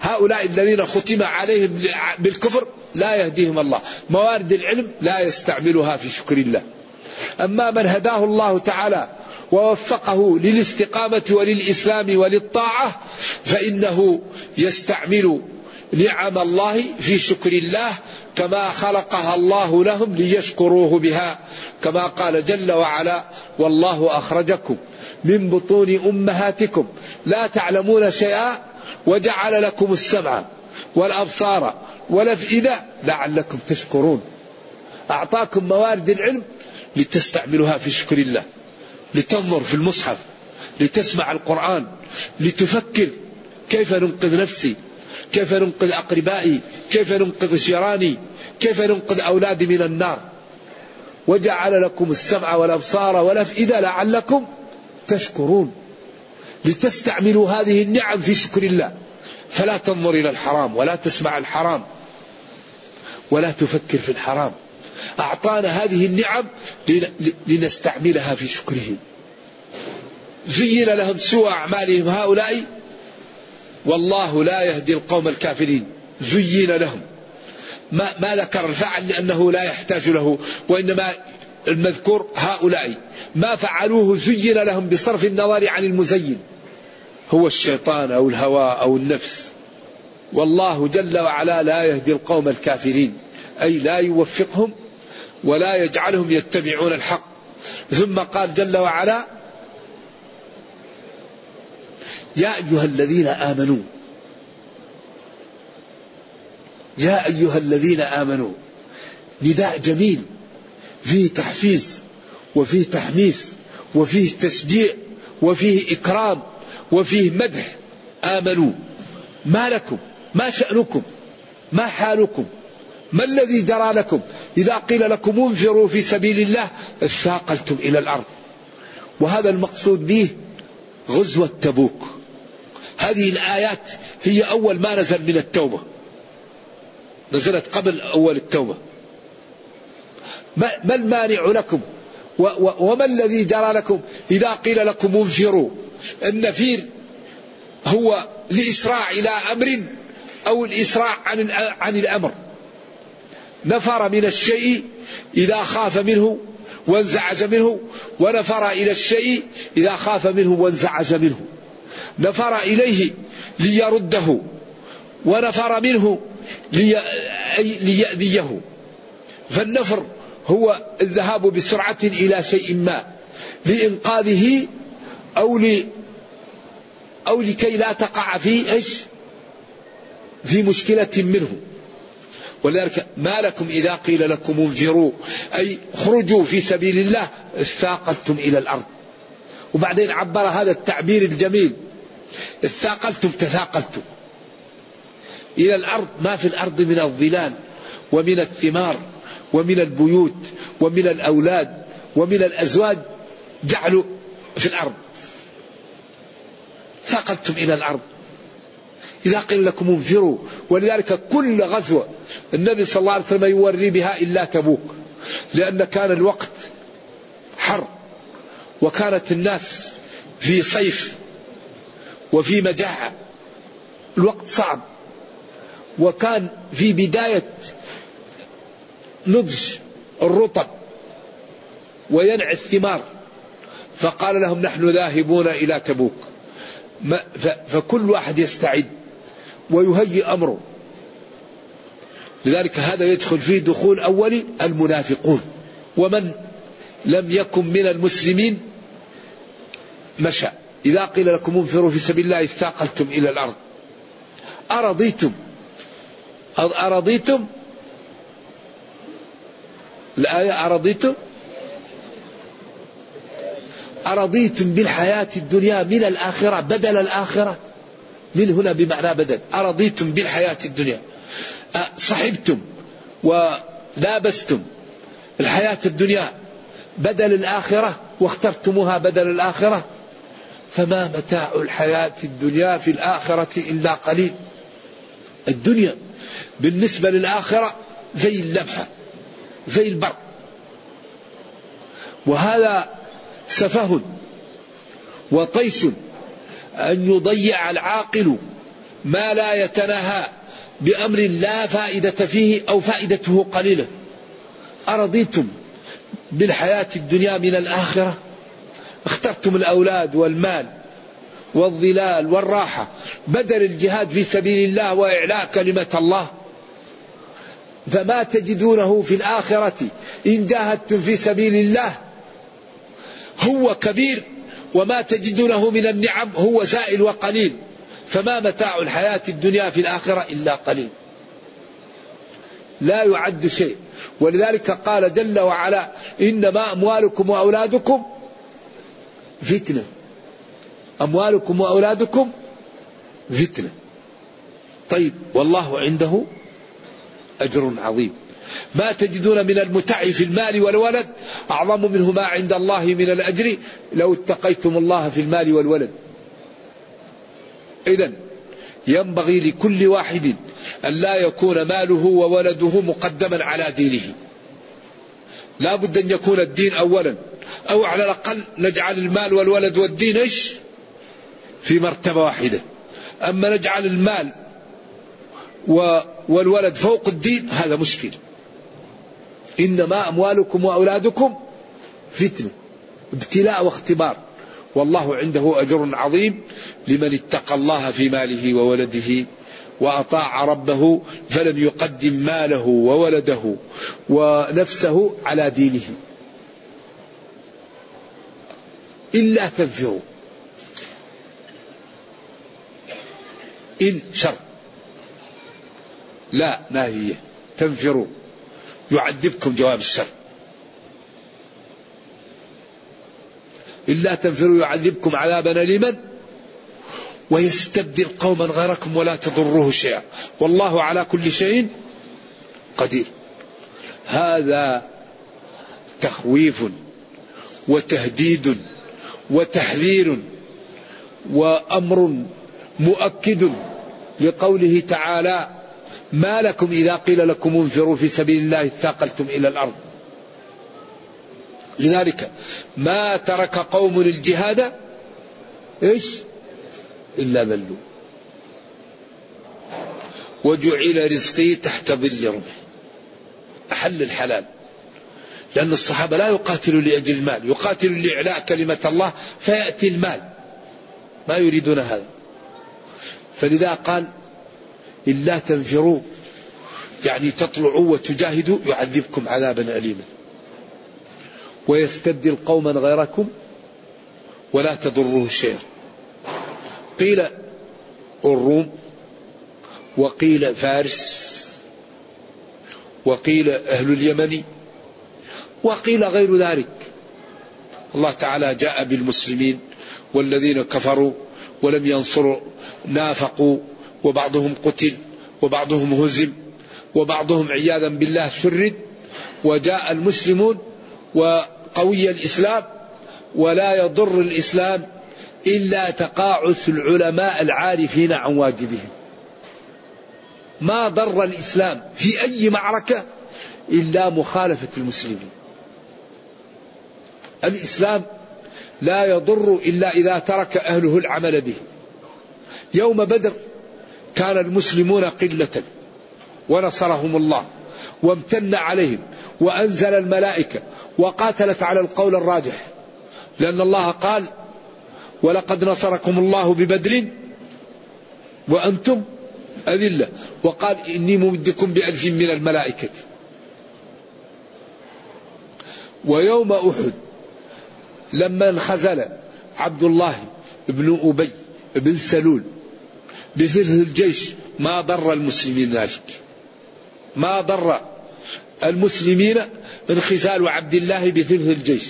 هؤلاء الذين ختم عليهم بالكفر لا يهديهم الله. موارد العلم لا يستعملها في شكر الله. أما من هداه الله تعالى ووفقه للاستقامة وللإسلام وللطاعة فإنه يستعمل نعم الله في شكر الله كما خلقها الله لهم ليشكروه بها. كما قال جل وعلا والله أخرجكم من بطون أمهاتكم. لا تعلمون شيئا وجعل لكم السمع والأبصار والأفئدة لعلكم تشكرون. أعطاكم موارد العلم لتستعملها في شكر الله لتنظر في المصحف لتسمع القرآن لتفكر كيف ننقذ نفسي؟ كيف ننقذ أقربائي؟ كيف ننقذ جيراني؟ كيف ننقذ أولادي من النار؟ وجعل لكم السمع والأبصار والأفئدة لعلكم تشكرون. لتستعملوا هذه النعم في شكر الله. فلا تنظر إلى الحرام ولا تسمع الحرام ولا تفكر في الحرام. أعطانا هذه النعم لنستعملها في شكره. زين لهم سوء أعمالهم هؤلاء والله لا يهدي القوم الكافرين. زين لهم. ما, ما ذكر الفعل لأنه لا يحتاج له وإنما المذكور هؤلاء. ما فعلوه زين لهم بصرف النظر عن المزين. هو الشيطان أو الهوى أو النفس. والله جل وعلا لا يهدي القوم الكافرين. أي لا يوفقهم ولا يجعلهم يتبعون الحق. ثم قال جل وعلا يا أيها الذين آمنوا. يا أيها الذين آمنوا. نداء جميل. فيه تحفيز وفيه تحميس وفيه تشجيع وفيه إكرام وفيه مدح. آمنوا. ما لكم؟ ما شأنكم؟ ما حالكم؟ ما الذي جرى لكم؟ إذا قيل لكم انفروا في سبيل الله اثاقلتم إلى الأرض. وهذا المقصود به غزوة تبوك. هذه الآيات هي أول ما نزل من التوبة. نزلت قبل أول التوبة. ما المانع لكم؟ وما الذي جرى لكم؟ إذا قيل لكم انفروا. النفير هو الإسراع إلى أمر أو الإسراع عن عن الأمر. نفر من الشيء إذا خاف منه وانزعج منه ونفر إلى الشيء إذا خاف منه وانزعج منه. نفر إليه ليرده ونفر منه لي... ليأذيه. فالنفر هو الذهاب بسرعة إلى شيء ما لإنقاذه أو ل... أو لكي لا تقع في إيش؟ في مشكلة منه. ولذلك ما لكم إذا قيل لكم انفروا أي خرجوا في سبيل الله اثاقلتم إلى الأرض. وبعدين عبر هذا التعبير الجميل اثاقلتم تثاقلتم. إلى الأرض ما في الأرض من الظلال ومن الثمار ومن البيوت ومن الأولاد ومن الأزواج جعلوا في الأرض. ثاقلتم إلى الأرض. إذا قيل لكم انفروا ولذلك كل غزوة النبي صلى الله عليه وسلم يوري بها إلا تبوك لأن كان الوقت حر وكانت الناس في صيف وفي مجاعة. الوقت صعب. وكان في بداية نضج الرطب وينع الثمار. فقال لهم نحن ذاهبون إلى تبوك. فكل واحد يستعد ويهيئ أمره. لذلك هذا يدخل فيه دخول أولي المنافقون. ومن لم يكن من المسلمين مشى. إذا قيل لكم انفروا في سبيل الله اثاقلتم إلى الأرض. أرضيتم؟ أرضيتم؟ الآية أرضيتم؟ أرضيتم بالحياة الدنيا من الآخرة بدل الآخرة؟ من هنا بمعنى بدل. أرضيتم بالحياة الدنيا. صحبتم ولابستم الحياة الدنيا بدل الآخرة واخترتموها بدل الآخرة؟ فما متاع الحياة الدنيا في الآخرة إلا قليل. الدنيا بالنسبة للآخرة زي اللمحة زي البرق وهذا سفه وطيش أن يضيع العاقل ما لا يتناهى بأمر لا فائدة فيه أو فائدته قليلة. أرضيتم بالحياة الدنيا من الآخرة؟ اخترتم الأولاد والمال والظلال والراحة. بدل الجهاد في سبيل الله وإعلاء كلمة الله. فما تجدونه في الآخرة إن جاهدتم في سبيل الله. هو كبير وما تجدونه من النعم هو زائل وقليل. فما متاع الحياة الدنيا في الآخرة إلا قليل. لا يعد شيء. ولذلك قال جل وعلا إنما أموالكم وأولادكم فتنة. أموالكم وأولادكم فتنة. طيب والله عنده أجر عظيم. ما تجدون من المتع في المال والولد؟ أعظم منه ما عند الله من الأجر. لو اتقيتم الله في المال والولد. إذا ينبغي لكل واحد أن لا يكون ماله وولده مقدما على دينه. لا بد أن يكون الدين أولا. أو على الأقل نجعل المال والولد والدين إيش؟ في مرتبة واحدة. أما نجعل المال والولد فوق الدين هذا مشكل. إنما أموالكم وأولادكم فتنة ابتلاء واختبار. والله عنده أجر عظيم لمن اتقى الله في ماله وولده وأطاع ربه فلم يقدم ماله وولده ونفسه على دينه. إلا تنفروا. إن شر. لا ناهية. تنفروا. يعذبكم جواب الشر. إلا تنفروا يعذبكم عذابا أليما. ويستبدل قوما غيركم ولا تضروه شيئا. والله على كل شيء قدير. هذا تخويف وتهديد وتحذير وأمر مؤكد لقوله تعالى ما لكم إذا قيل لكم انفروا في سبيل الله اثاقلتم إلى الأرض. لذلك ما ترك قوم الجهاد إيش؟ إلا ذلوا وجعل رزقي تحت ظل رمح. أحل الحلال. لأن الصحابة لا يقاتلوا لأجل المال يقاتلوا لإعلاء كلمة الله فيأتي المال. ما يريدون هذا. فلذا قال إلا تنفروا يعني تطلعوا وتجاهدوا يعذبكم عذابا أليما. ويستبدل قوما غيركم ولا تضروه شيئا. قيل الروم وقيل فارس وقيل أهل اليمن وقيل غير ذلك الله تعالى جاء بالمسلمين والذين كفروا ولم ينصروا نافقوا وبعضهم قتل وبعضهم هزم وبعضهم عياذا بالله شرد وجاء المسلمون وقوي الإسلام ولا يضر الإسلام إلا تقاعس العلماء العارفين عن واجبهم. ما ضر الإسلام في أي معركة إلا مخالفة المسلمين. الإسلام لا يضر إلا إذا ترك أهله العمل به. يوم بدر كان المسلمون قلة ونصرهم الله وامتن عليهم وأنزل الملائكة وقاتلت على القول الراجح. لأن الله قال ولقد نصركم الله ببدر وأنتم أذلة وقال إني ممدكم بألف من الملائكة ويوم أحد لما انخزل عبد الله بن أبي بن سلول بثلث الجيش ما ضر المسلمين ذلك. ما ضر المسلمين انخزال عبد الله بثلث الجيش.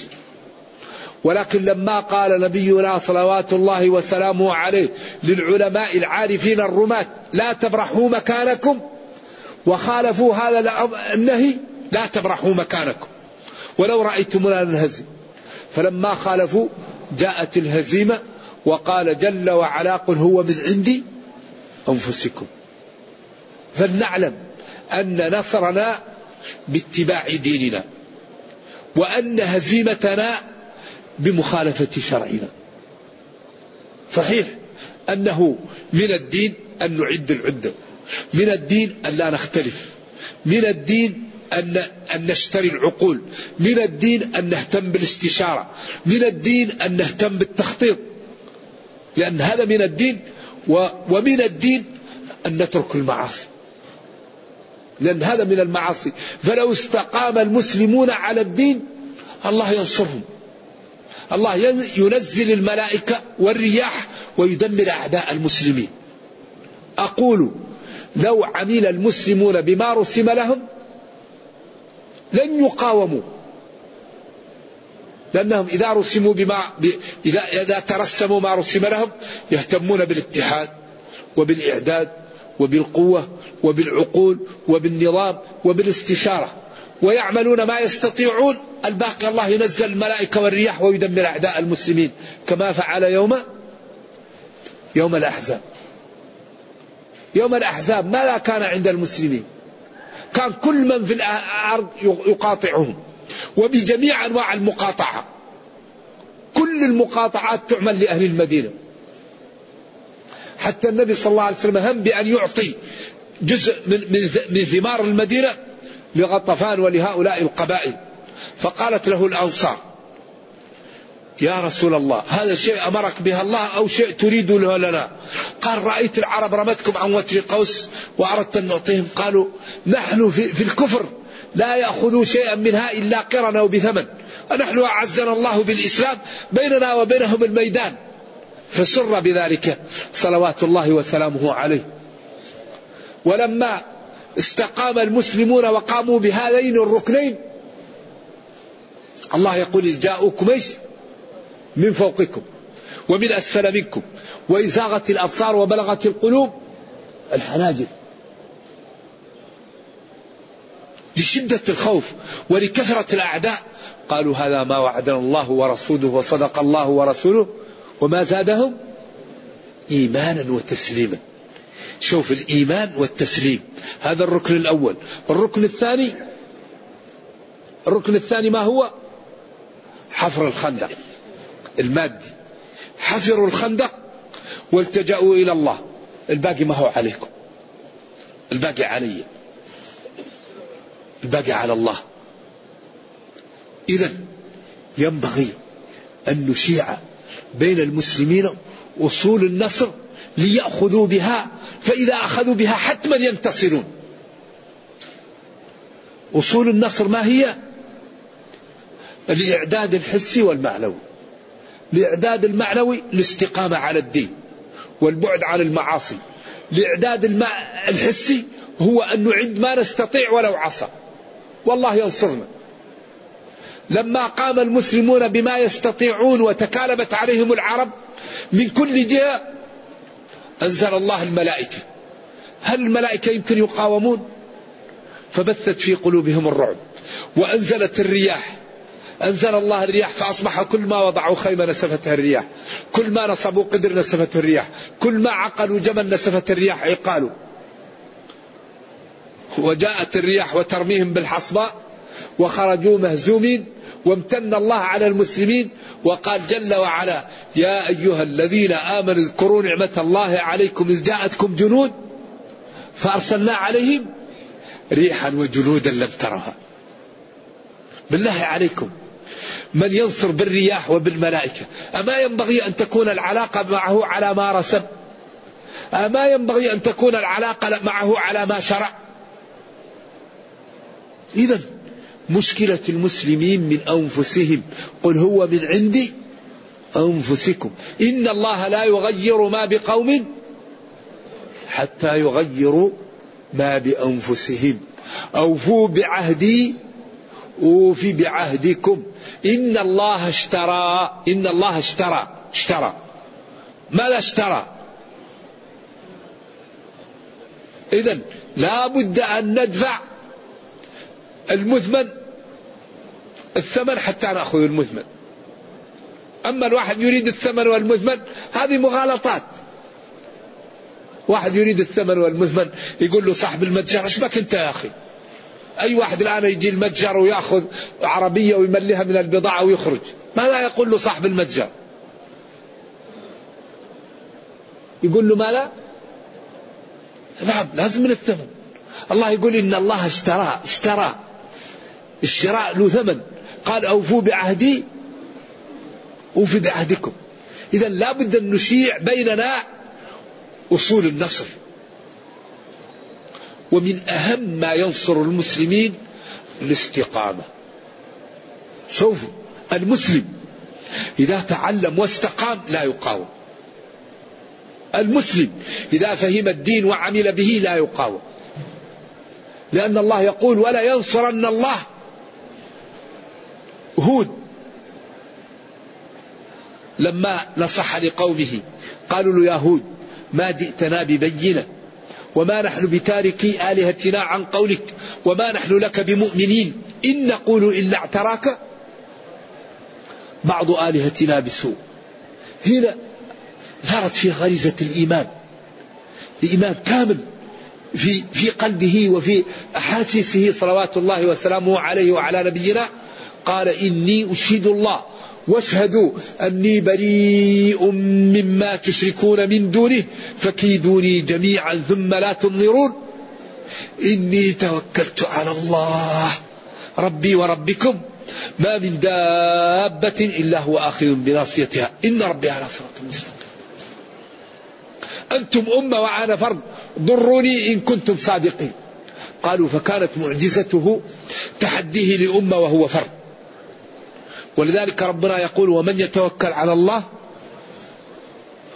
ولكن لما قال نبينا صلوات الله وسلامه عليه للعلماء العارفين الرماة لا تبرحوا مكانكم وخالفوا هذا النهي لا تبرحوا مكانكم. ولو رأيتمونا ننهزم. فلما خالفوا جاءت الهزيمة وقال جل وعلا قل هو من عندي أنفسكم. فلنعلم أن نصرنا باتباع ديننا وأن هزيمتنا بمخالفة شرعنا. صحيح أنه من الدين أن نعد العدة من الدين أن لا نختلف من الدين أن أن نشتري العقول، من الدين أن نهتم بالاستشارة، من الدين أن نهتم بالتخطيط. لأن هذا من الدين ومن الدين أن نترك المعاصي. لأن هذا من المعاصي، فلو استقام المسلمون على الدين الله ينصرهم. الله ينزل الملائكة والرياح ويدمر أعداء المسلمين. أقول لو عمل المسلمون بما رسم لهم لن يقاوموا. لأنهم إذا رسموا بما إذا إذا ترسموا ما رسم لهم يهتمون بالاتحاد وبالإعداد وبالقوة وبالعقول وبالنظام وبالاستشارة. ويعملون ما يستطيعون. الباقي الله ينزل الملائكة والرياح ويدمر أعداء المسلمين. كما فعل يوم يوم الأحزاب. يوم الأحزاب ماذا كان عند المسلمين. كان كل من في الأرض يقاطعهم. وبجميع أنواع المقاطعة. كل المقاطعات تعمل لأهل المدينة. حتى النبي صلى الله عليه وسلم هم بأن يعطي جزء من, من, من ثمار المدينة لغطفان ولهؤلاء القبائل. فقالت له الأنصار يا رسول الله هذا شيء أمرك به الله أو شيء تريد له لنا. قال رأيت العرب رمتكم عن وتر قوس وأردت أن نعطيهم قالوا نحن في, في الكفر لا يأخذوا شيئا منها إلا قرنا وبثمن ونحن أعزنا الله بالإسلام بيننا وبينهم الميدان. فسر بذلك صلوات الله وسلامه عليه. ولما استقام المسلمون وقاموا بهذين الركنين الله يقول إذ جاءوكم إيش؟ من فوقكم ومن أسفل منكم وإذ زاغت الأبصار وبلغت القلوب الحناجر. لشدة الخوف ولكثرة الأعداء. قالوا هذا ما وعدنا الله ورسوله وصدق الله ورسوله وما زادهم إيمانا وتسليما. شوف الإيمان والتسليم. هذا الركن الأول. الركن الثاني الركن الثاني ما هو؟ حفر الخندق. المادي حفروا الخندق والتجأوا إلى الله. الباقي ما هو عليكم. الباقي علي. الباقي على الله. إذا ينبغي أن نشيع بين المسلمين أصول النصر ليأخذوا بها فإذا أخذوا بها حتما ينتصرون. أصول النصر ما هي؟ الإعداد الحسي والمعنوي الإعداد المعنوي الاستقامة على الدين والبعد عن المعاصي. الإعداد الحسي هو أن نعد ما نستطيع ولو عصى. والله ينصرنا. لما قام المسلمون بما يستطيعون وتكالبت عليهم العرب من كل جهة أنزل الله الملائكة. هل الملائكة يمكن يقاومون؟ فبثت في قلوبهم الرعب. وأنزلت الرياح. أنزل الله الرياح فأصبح كل ما وضعوا خيمة نسفتها الرياح كل ما نصبوا قدر نسفته الرياح كل ما عقلوا جمل نسفت الرياح عقالوا وجاءت الرياح وترميهم بالحصباء وخرجوا مهزومين وامتن الله على المسلمين وقال جل وعلا يا أيها الذين آمنوا اذكروا نعمة الله عليكم إذ جاءتكم جنود فأرسلنا عليهم ريحا وجنودا لم ترها. بالله عليكم. من ينصر بالرياح وبالملائكة. أما ينبغي أن تكون العلاقة معه على ما رسم أما ينبغي أن تكون العلاقة معه على ما شرع. إذا مشكلة المسلمين من أنفسهم. قل هو من عندي أنفسكم. إن الله لا يغير ما بقوم حتى يغيروا ما بأنفسهم. أوفوا بعهدي أوفي بعهدكم. إن الله اشترى إن الله اشترى اشترى. ماذا اشترى؟ إذا لا بد أن ندفع المثمن الثمن حتى نأخذ المثمن. أما الواحد يريد الثمن والمثمن هذه مغالطات. واحد يريد الثمن والمثمن يقول له صاحب المتجر إيش بك أنت يا أخي؟ أي واحد الآن يجي المتجر ويأخذ عربية ويمليها من البضاعة ويخرج. ماذا يقول له صاحب المتجر. يقول له ماذا نعم لازم من الثمن. الله يقول إن الله اشترى اشترى. الشراء له ثمن. قال أوفوا بعهدي أوفي بعهدكم. إذا لا بد أن نشيع بيننا أصول النصر. ومن أهم ما ينصر المسلمين الاستقامة. شوفوا المسلم إذا تعلم واستقام لا يقاوم. المسلم إذا فهم الدين وعمل به لا يقاوم. لأن الله يقول ولا ينصرن الله. هود لما نصح لقومه قالوا له يا هود ما جئتنا ببينة. وما نحن بتاركي آلهتنا عن قولك وما نحن لك بمؤمنين. إن نقول إلا اعتراك. بعض آلهتنا بسوء. هنا ظهرت في غريزة الإيمان. الإيمان كامل في في قلبه وفي أحاسيسه صلوات الله وسلامه عليه وعلى نبينا. قال إني أشهد الله. واشهدوا أني بريء مما تشركون من دونه فكيدوني جميعا ثم لا تنظرون. إني توكلت على الله ربي وربكم. ما من دابة إلا هو آخذ بناصيتها. إن ربي على صراط مستقيم. أنتم أمة وأنا فرد. ضروني إن كنتم صادقين. قالوا فكانت معجزته تحديه لأمة وهو فرد. ولذلك ربنا يقول ومن يتوكل على الله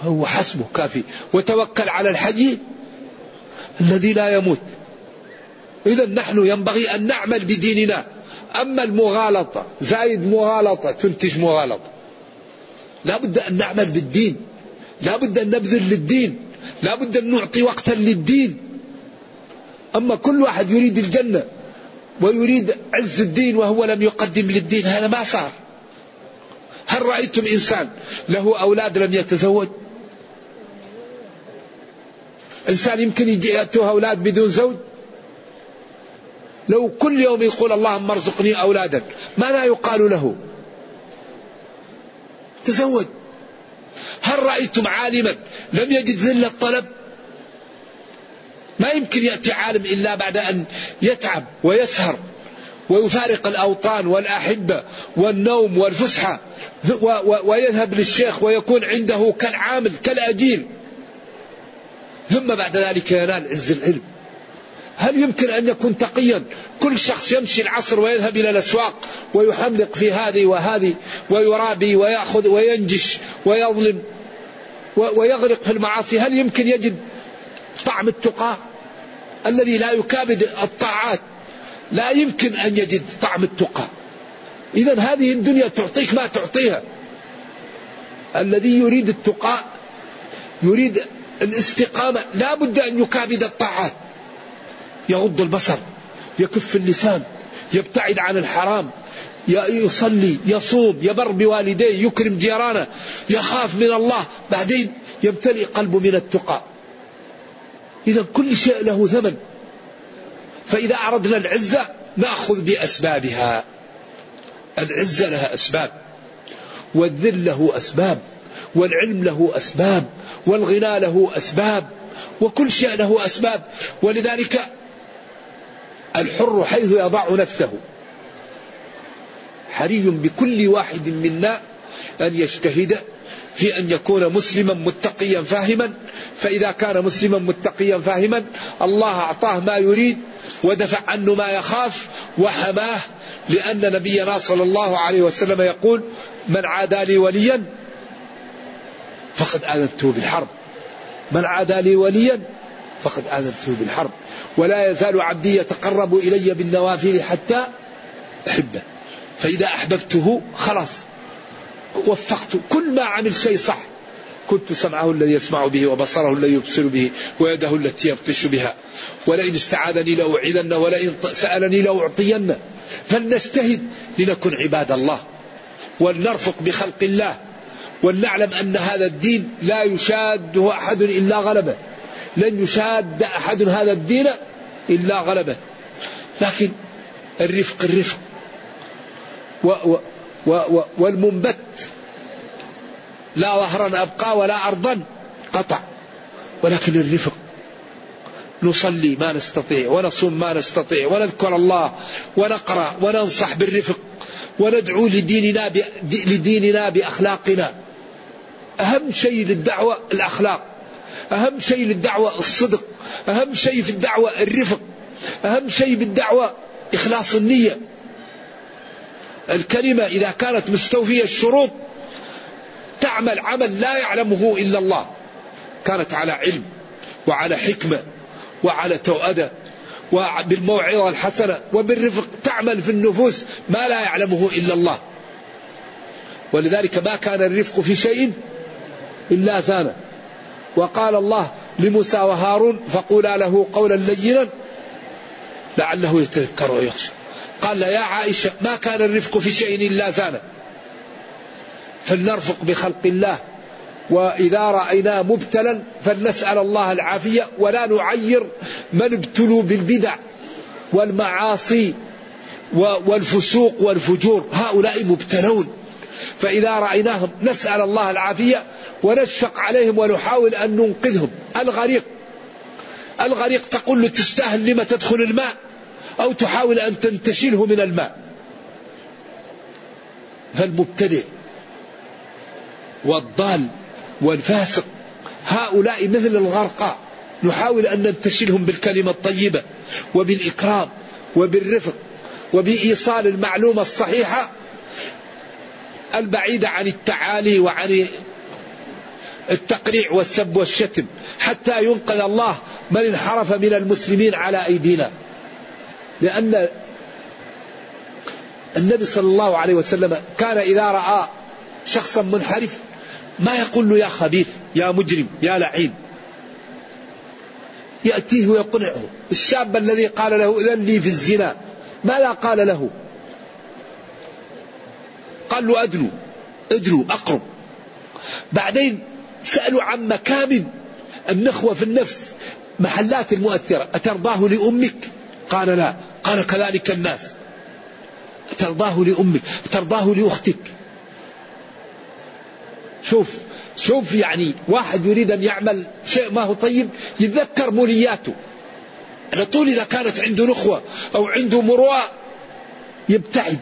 فهو حسبه كافي. وتوكل على الحي الذي لا يموت. إذا نحن ينبغي أن نعمل بديننا. أما المغالطة زايد مغالطة تنتج مغالطة. لا بد أن نعمل بالدين. لا بد أن نبذل للدين. لا بد أن نعطي وقتا للدين. أما كل واحد يريد الجنة ويريد عز الدين وهو لم يقدم للدين هذا ما صار. هل رأيتم إنسان له أولاد لم يتزوج؟ إنسان يمكن يأتوه أولاد بدون زوج؟ لو كل يوم يقول اللهم ارزقني أولادا ماذا يقال له؟ تزوج. هل رأيتم عالما لم يجد ذل الطلب؟ ما يمكن يأتي عالم إلا بعد أن يتعب ويسهر. ويفارق الأوطان والأحبة والنوم والفسحة. ويذهب للشيخ ويكون عنده كالعامل كالأجير ثم بعد ذلك ينال عز العلم. هل يمكن أن يكون تقيا؟ كل شخص يمشي العصر ويذهب إلى الأسواق ويحملق في هذه وهذه ويرابي ويأخذ وينجش ويظلم ويغرق في المعاصي. هل يمكن يجد طعم التقى الذي لا يكابد الطاعات؟ لا يمكن أن يجد طعم التقى. إذا هذه الدنيا تعطيك ما تعطيها. الذي يريد التقى يريد الاستقامة لا بد أن يكابد الطاعات يغض البصر يكف اللسان يبتعد عن الحرام يصلي يصوم يبر بوالديه يكرم جيرانه يخاف من الله. بعدين يمتلئ قلبه من التقى. إذا كل شيء له ثمن. فإذا أردنا العزة نأخذ بأسبابها. العزة لها أسباب. والذل له أسباب. والعلم له أسباب. والغنى له أسباب. وكل شيء له أسباب. ولذلك الحر حيث يضع نفسه. حري بكل واحد منا أن يجتهد في أن يكون مسلما متقيا فاهما. فإذا كان مسلما متقيا فاهما الله أعطاه ما يريد ودفع عنه ما يخاف وحماه لأن نبينا صلى الله عليه وسلم يقول من عادى لي وليا فقد آذنته بالحرب. من عادى لي وليا فقد آذنته بالحرب. ولا يزال عبدي يتقرب إلي بالنوافل حتى أحبه. فإذا أحببته خلاص وفقت كل ما عمل شيء صح. كنت سمعه الذي يسمع به وبصره الذي يبصر به ويده التي يبطش بها. ولئن استعاذني لأوعدن ولئن سألني لأعطين. فلنجتهد لنكن عباد الله ولنرفق بخلق الله ولنعلم أن هذا الدين لا يشاده أحد إلا غلبه. لن يشاد أحد هذا الدين إلا غلبه. لكن الرفق الرفق. و و و والمنبت لا ظهرا أبقى ولا أرضا قطع. ولكن الرفق نصلي ما نستطيع ونصوم ما نستطيع ونذكر الله ونقرأ وننصح بالرفق وندعو لديننا لديننا بأخلاقنا. أهم شيء للدعوة الأخلاق أهم شيء للدعوة الصدق أهم شيء في الدعوة الرفق أهم شيء بالدعوة إخلاص النية. الكلمة إذا كانت مستوفية الشروط تعمل عمل لا يعلمه إلا الله. كانت على علم وعلى حكمة وعلى توأدة وبالموعظة الحسنة وبالرفق. تعمل في النفوس ما لا يعلمه إلا الله. ولذلك ما كان الرفق في شيء إلا زانه. وقال الله لموسى وهارون فقولا له قولا لينا لعله يتذكر ويخشى. قال يا عائشة ما كان الرفق في شيء إلا زانه. فلنرفق بخلق الله. وإذا رأينا مبتلا فلنسأل الله العافية ولا نعير من ابتلوا بالبدع والمعاصي والفسوق والفجور. هؤلاء مبتلون. فإذا رأيناهم نسأل الله العافية ونشفق عليهم ونحاول أن ننقذهم. الغريق. الغريق تقول له تستاهل لما تدخل الماء أو تحاول أن تنتشله من الماء. فالمبتدئ والضال والفاسق. هؤلاء مثل الغرقى نحاول أن ننتشلهم بالكلمة الطيبة وبالإكرام وبالرفق وبإيصال المعلومة الصحيحة البعيدة عن التعالي وعن التقريع والسب والشتم حتى ينقذ الله من انحرف من المسلمين على أيدينا. لأن النبي صلى الله عليه وسلم كان إذا رأى شخصا منحرف ما يقول له يا خبيث يا مجرم يا لعين. يأتيه ويقنعه. الشاب الذي قال له إذن لي في الزنا ماذا قال له؟ قال له أدنو أدنو أقرب. بعدين سألوا عن مكامن النخوة في النفس محلات المؤثرة. أترضاه لأمك؟ قال لا. قال كذلك الناس. ترضاه لأمك ترضاه لأختك. شوف شوف يعني واحد يريد أن يعمل شيء ما هو طيب يتذكر مولياته. على طول إذا كانت عنده نخوة أو عنده مروءة يبتعد.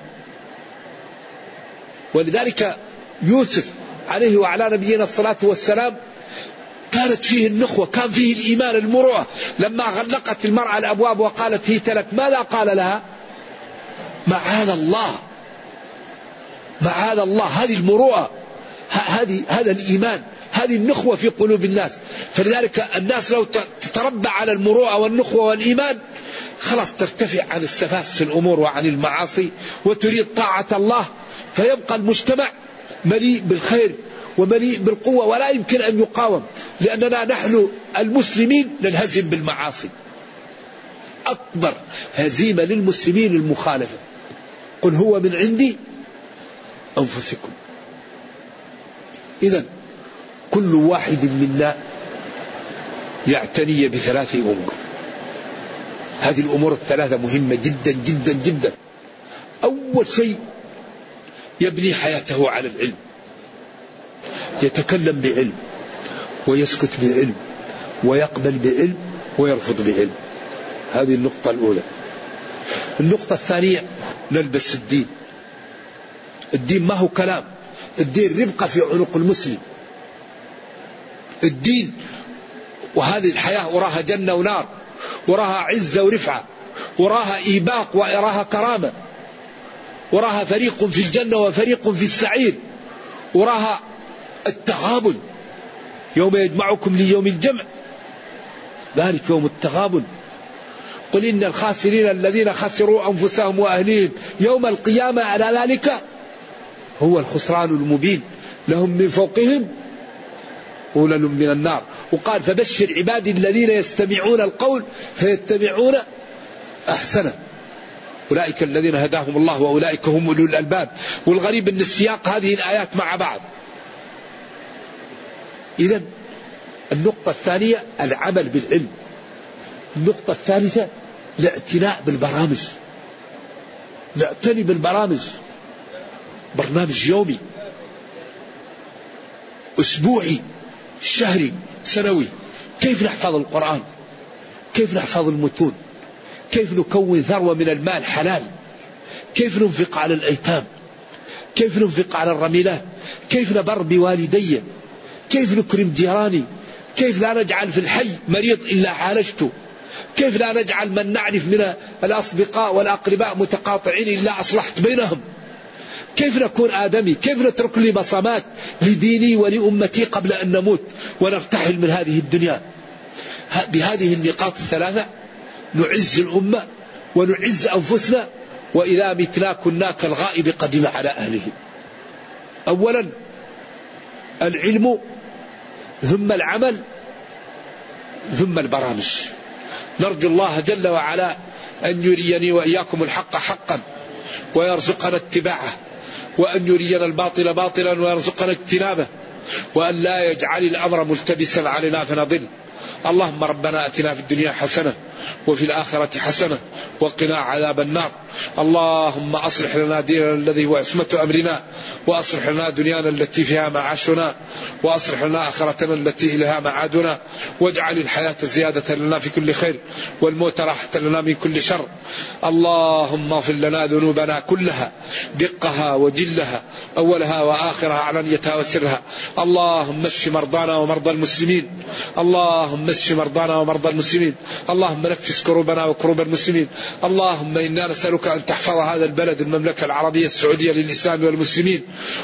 ولذلك يوسف عليه وعلى نبينا الصلاة والسلام كانت فيه النخوة كان فيه الإيمان المروءة. لما غلقت المرأة الأبواب وقالت هي تلك ماذا قال لها؟ معاذ الله. معاذ الله. هذه المروءة. هذه هذا الإيمان هذه النخوة في قلوب الناس. فلذلك الناس لو تتربى على المروءة والنخوة والإيمان خلاص ترتفع عن السفاس في الأمور وعن المعاصي وتريد طاعة الله فيبقى المجتمع مليء بالخير ومليء بالقوة ولا يمكن أن يقاوم لأننا نحن المسلمين ننهزم بالمعاصي. أكبر هزيمة للمسلمين المخالفة. قل هو من عندي أنفسكم. إذا كل واحد منا يعتني بثلاث أمور. هذه الأمور الثلاثة مهمة جدا جدا جدا. أول شيء يبني حياته على العلم. يتكلم بعلم ويسكت بعلم ويقبل بعلم ويرفض بعلم. هذه النقطة الأولى. النقطة الثانية نلبس الدين. الدين ما هو كلام. الدين ربقة في عنق المسلم. الدين وهذه الحياة وراها جنة ونار وراها عزة ورفعة وراها إيباق وراها كرامة وراها فريق في الجنة وفريق في السعير وراها التغابن. يوم يجمعكم ليوم الجمع ذلك يوم التغابن. قل إن الخاسرين الذين خسروا أنفسهم وأهليهم يوم القيامة على ذلك؟ هو الخسران المبين. لهم من فوقهم غلل من النار. وقال فبشر عبادي الذين يستمعون القول فيتبعون أحسنه. أولئك الذين هداهم الله وأولئك هم أولو الألباب. والغريب أن السياق هذه الآيات مع بعض. إذا النقطة الثانية العمل بالعلم. النقطة الثالثة الاعتناء بالبرامج. نعتني بالبرامج. برنامج يومي أسبوعي شهري سنوي. كيف نحفظ القرآن؟ كيف نحفظ المتون؟ كيف نكون ثروة من المال حلال؟ كيف ننفق على الأيتام؟ كيف ننفق على الرميلات؟ كيف نبر بوالدي كيف نكرم جيراني؟ كيف لا نجعل في الحي مريض إلا عالجته؟ كيف لا نجعل من نعرف من الأصدقاء والأقرباء متقاطعين إلا أصلحت بينهم؟ كيف نكون آدمي؟ كيف نترك لي بصمات لديني ولأمتي قبل أن نموت ونرتحل من هذه الدنيا؟ بهذه النقاط الثلاثة نعز الأمة ونعز أنفسنا وإذا متنا كنا كالغائب قدم على أهله. أولا العلم ثم العمل ثم البرامج. نرجو الله جل وعلا أن يريني وإياكم الحق حقا. ويرزقنا اتباعه وأن يرينا الباطل باطلا ويرزقنا اجتنابه وأن لا يجعل الأمر ملتبسا علينا فنضل. اللهم ربنا أتنا في الدنيا حسنة وفي الآخرة حسنة وقنا عذاب النار. اللهم أصلح لنا ديننا الذي هو عصمة أمرنا وأصلح لنا دنيانا التي فيها معاشنا وأصلح لنا آخرتنا التي إليها معادنا. واجعل الحياة زيادة لنا في كل خير والموت راحة لنا من كل شر. اللهم اغفر لنا ذنوبنا كلها دقها وجلها أولها وآخرها علانيتها وسرها. اللهم اشف مرضانا ومرضى المسلمين. اللهم اشف مرضانا ومرضى المسلمين. اللهم نفس كروبنا وكروب المسلمين. اللهم إنا نسألك أن تحفظ هذا البلد المملكة العربية السعودية للإسلام والمسلمين.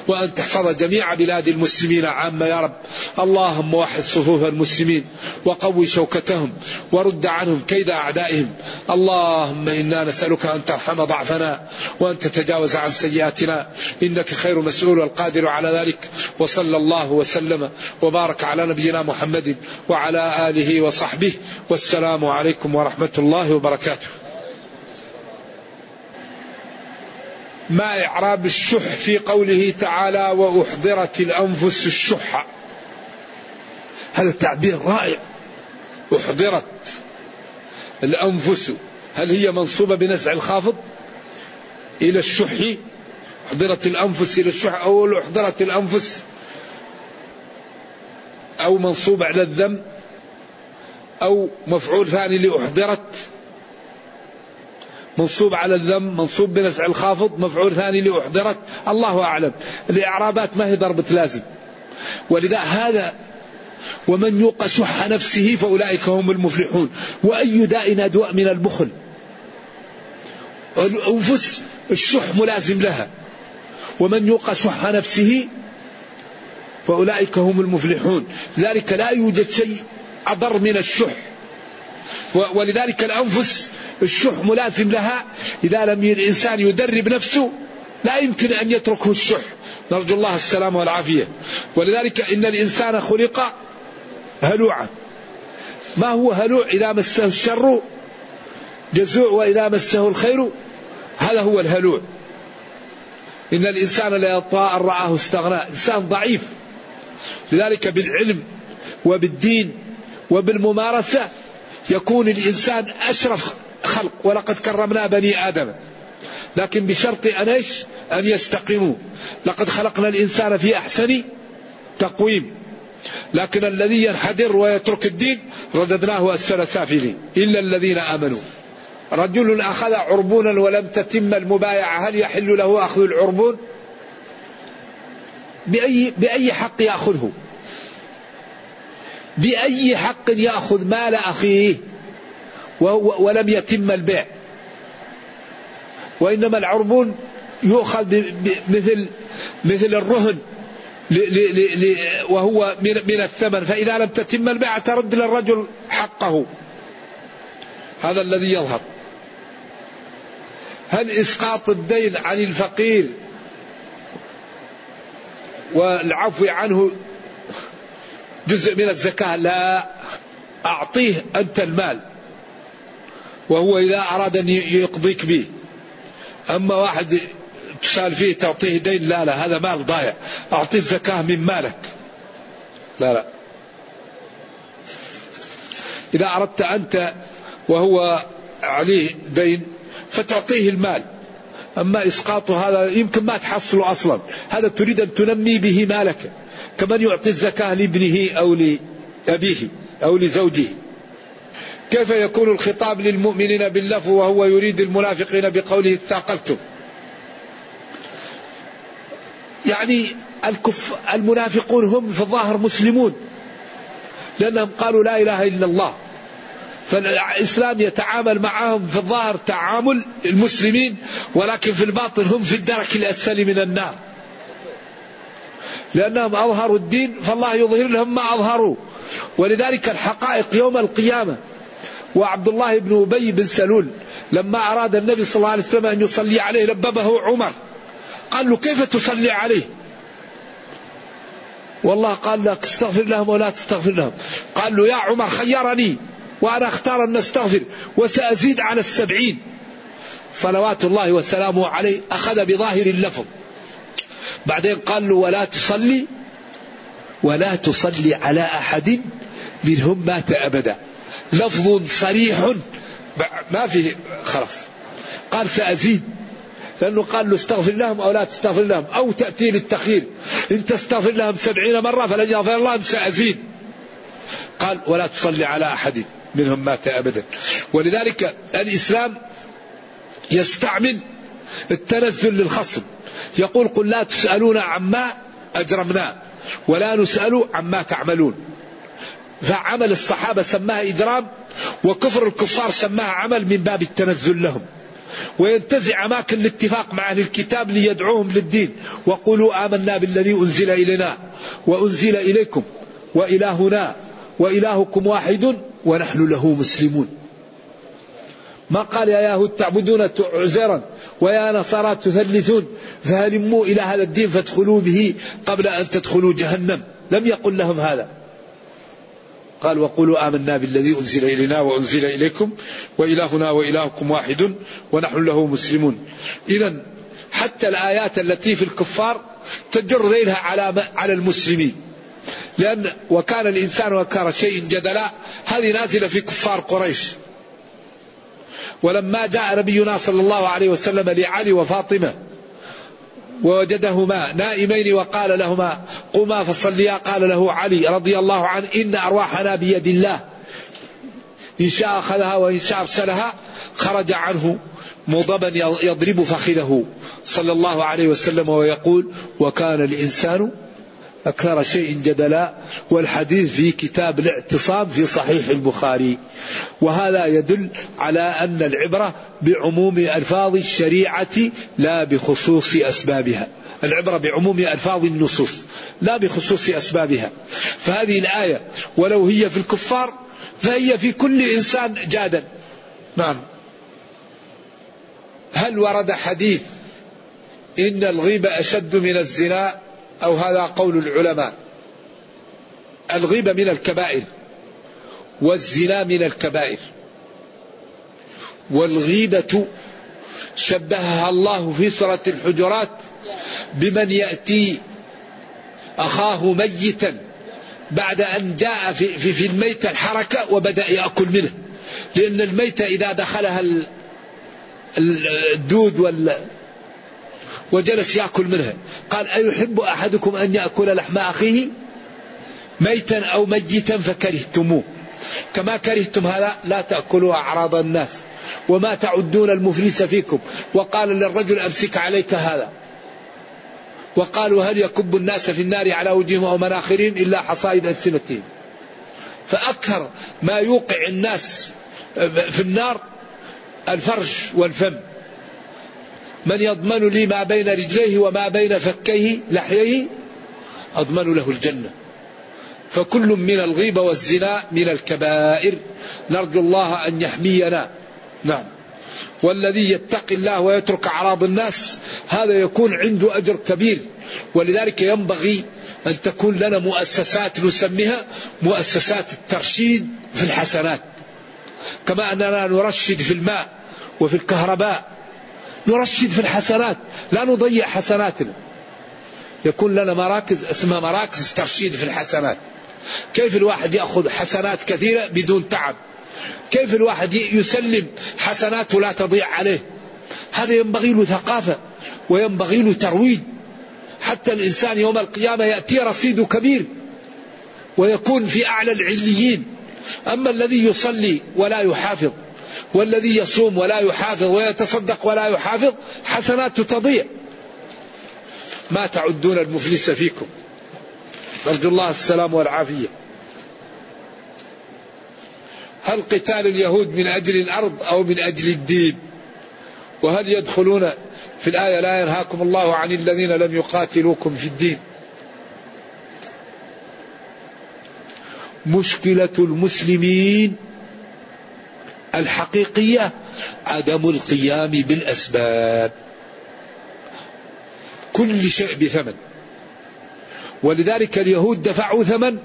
وأن تحفظ جميع بلاد المسلمين عامة يا رب. اللهم وحد صفوف المسلمين وقوي شوكتهم ورد عنهم كيد أعدائهم. اللهم إنا نسألك أن ترحم ضعفنا وأن تتجاوز عن سيئاتنا. إنك خير مسؤول والقادر على ذلك. وصلى الله وسلم وبارك على نبينا محمد وعلى آله وصحبه. والسلام عليكم ورحمة الله وبركاته. ما إعراب الشح في قوله تعالى وأحضرت الأنفس الشح. هذا تعبير رائع؟ أحضرت الأنفس. هل هي منصوبة بنزع الخافض؟ إلى الشح؟ أحضرت الأنفس إلى الشح. أو أحضرت الأنفس. أو منصوب على الذم. أو مفعول ثاني لأحضرت. منصوب على الذم منصوب بنزع الخافض مفعول ثاني لأحضرت الله أعلم. الإعرابات ما هي ضربة لازم. ولذا هذا ومن يوق شح نفسه فأولئك هم المفلحون. وأي داء أدواء من البخل؟ الأنفس الشح ملازم لها. ومن يوق شح نفسه فأولئك هم المفلحون. لذلك لا يوجد شيء أضر من الشح. ولذلك الأنفس الشح ملازم لها. إذا لم الإنسان يدرب نفسه لا يمكن أن يتركه الشح. نرجو الله السلامة والعافية. ولذلك إن الإنسان خلق هلوعا. ما هو هلوع إذا مسه الشر؟ جزوع وإذا مسه الخير؟ هذا هو الهلوع. إن الإنسان لا يطاع أن رآه استغنى. إنسان ضعيف. لذلك بالعلم وبالدين وبالممارسة يكون الإنسان أشرف خلق ولقد كرمنا بني آدم. لكن بشرط أن إيش؟ أن يستقيموا. لقد خلقنا الإنسان في أحسن تقويم. لكن الذي ينحدر ويترك الدين رددناه أسفل سافلين. إلا الذين آمنوا. رجل أخذ عربونا ولم تتم المبايعة هل يحل له أخذ العربون؟ بأي, بأي حق يأخذه؟ بأي حق يأخذ مال أخيه؟ ولم يتم البيع. وإنما العربون يؤخذ مثل مثل الرهن وهو من الثمن. فإذا لم تتم البيع ترد للرجل حقه. هذا الذي يظهر. هل إسقاط الدين عن الفقير والعفو عنه جزء من الزكاة؟ لا. أعطيه أنت المال. وهو إذا أراد أن يقضيك به. أما واحد تسأل فيه تعطيه دين لا لا هذا مال ضايع. أعطيه الزكاة من مالك. لا لا. إذا أردت أنت وهو عليه دين فتعطيه المال. أما إسقاط هذا يمكن ما تحصله أصلا. هذا تريد أن تنمي به مالك. كمن يعطي الزكاة لابنه أو لأبيه أو لزوجه. كيف يكون الخطاب للمؤمنين باللفظ وهو يريد المنافقين بقوله اثاقلتم؟ يعني الكف المنافقون هم في الظاهر مسلمون لأنهم قالوا لا إله إلا الله. فالإسلام يتعامل معهم في الظاهر تعامل المسلمين ولكن في الباطن هم في الدرك الأسفل من النار. لأنهم أظهروا الدين فالله يظهر لهم ما أظهروا. ولذلك الحقائق يوم القيامة وعبد الله بن أبي بن سلول لما أراد النبي صلى الله عليه وسلم أن يصلي عليه لببه عمر. قال له كيف تصلي عليه؟ والله قال لك استغفر لهم ولا تستغفر لهم. قال له يا عمر خيرني وأنا أختار أن أستغفر وسأزيد على السبعين. صلوات الله وسلامه عليه أخذ بظاهر اللفظ. بعدين قال له ولا تصلي ولا تصلي على أحد منهم مات أبدا. لفظ صريح ما فيه خلاص قال سأزيد لأنه قال له استغفر لهم أو لا تستغفر لهم أو تأتي للتخيير. إن تستغفر لهم سبعين مرة فلن يغفر الله سأزيد. قال ولا تصلي على أحد منهم مات أبدا. ولذلك الإسلام يستعمل التنزل للخصم. يقول قل لا تسألون عما أجرمنا ولا نسأل عما تعملون. فعمل الصحابة سماها إجرام وكفر الكفار سماها عمل من باب التنزل لهم. وينتزع أماكن الاتفاق مع أهل الكتاب ليدعوهم للدين. وقولوا آمنا بالذي أنزل إلينا وأنزل إليكم وإلهنا وإلهكم واحد ونحن له مسلمون. ما قال يا يهود تعبدون عزيرا ويا نصارى تثلثون؟ فهلموا إلى هذا الدين فادخلوا به قبل أن تدخلوا جهنم. لم يقل لهم هذا. قال وقولوا آمنا بالذي أنزل إلينا وأنزل إليكم وإلهنا وإلهكم واحد ونحن له مسلمون. إذا حتى الآيات التي في الكفار تجر ذيلها على على المسلمين. لأن وكان الإنسان وكان شيء جدلا هذه نازلة في كفار قريش. ولما جاء نبينا صلى الله عليه وسلم لعلي وفاطمة ووجدهما نائمين وقال لهما قوما فصليا. قال له علي رضي الله عنه إن أرواحنا بيد الله. إن شاء أخذها وإن شاء أرسلها. خرج عنه مضبا يضرب فخذه. صلى الله عليه وسلم ويقول وكان الإنسان أكثر شيء جدلا والحديث في كتاب الاعتصام في صحيح البخاري. وهذا يدل على أن العبرة بعموم ألفاظ الشريعة لا بخصوص أسبابها. العبرة بعموم ألفاظ النصوص لا بخصوص أسبابها. فهذه الآية ولو هي في الكفار فهي في كل إنسان جادا نعم. هل ورد حديث إن الغيبة أشد من الزنا؟ أو هذا قول العلماء. الغيبة من الكبائر والزنا من الكبائر. والغيبة شبهها الله في سورة الحجرات بمن يأتي أخاه ميتا بعد أن جاء في, في, الميت الحركة وبدأ يأكل منه. لأن الميتة إذا دخلها الدود وال وجلس يأكل منها. قال أيحب أحدكم أن يأكل لحم أخيه ميتا أو ميتا فكرهتموه. كما كرهتم هذا لا تأكلوا أعراض الناس وما تعدون المفلس فيكم. وقال للرجل أمسك عليك هذا. وقالوا هل يكب الناس في النار على وجوههم أو مناخرهم إلا حصائد ألسنتهم؟ فأكثر ما يوقع الناس في النار الفرج والفم. من يضمن لي ما بين رجليه وما بين فكيه لحييه؟ أضمن له الجنة. فكل من الغيبة والزنا من الكبائر. نرجو الله أن يحمينا. نعم. والذي يتقي الله ويترك أعراض الناس هذا يكون عنده أجر كبير. ولذلك ينبغي أن تكون لنا مؤسسات نسميها مؤسسات الترشيد في الحسنات. كما أننا نرشد في الماء وفي الكهرباء نرشد في الحسنات لا نضيع حسناتنا. يكون لنا مراكز اسمها مراكز ترشيد في الحسنات. كيف الواحد يأخذ حسنات كثيرة بدون تعب؟ كيف الواحد يسلم حسناته لا تضيع عليه؟ هذا ينبغي له ثقافة وينبغي له ترويج. حتى الإنسان يوم القيامة يأتي رصيد كبير ويكون في أعلى العليين. أما الذي يصلي ولا يحافظ والذي يصوم ولا يحافظ ويتصدق ولا يحافظ حسناته تضيع. ما تعدون المفلس فيكم. نرجو الله السلام والعافية. هل قتال اليهود من أجل الأرض أو من أجل الدين؟ وهل يدخلون في الآية لا ينهاكم الله عن الذين لم يقاتلوكم في الدين؟ مشكلة المسلمين الحقيقية عدم القيام بالأسباب. كل شيء بثمن. ولذلك اليهود دفعوا ثمن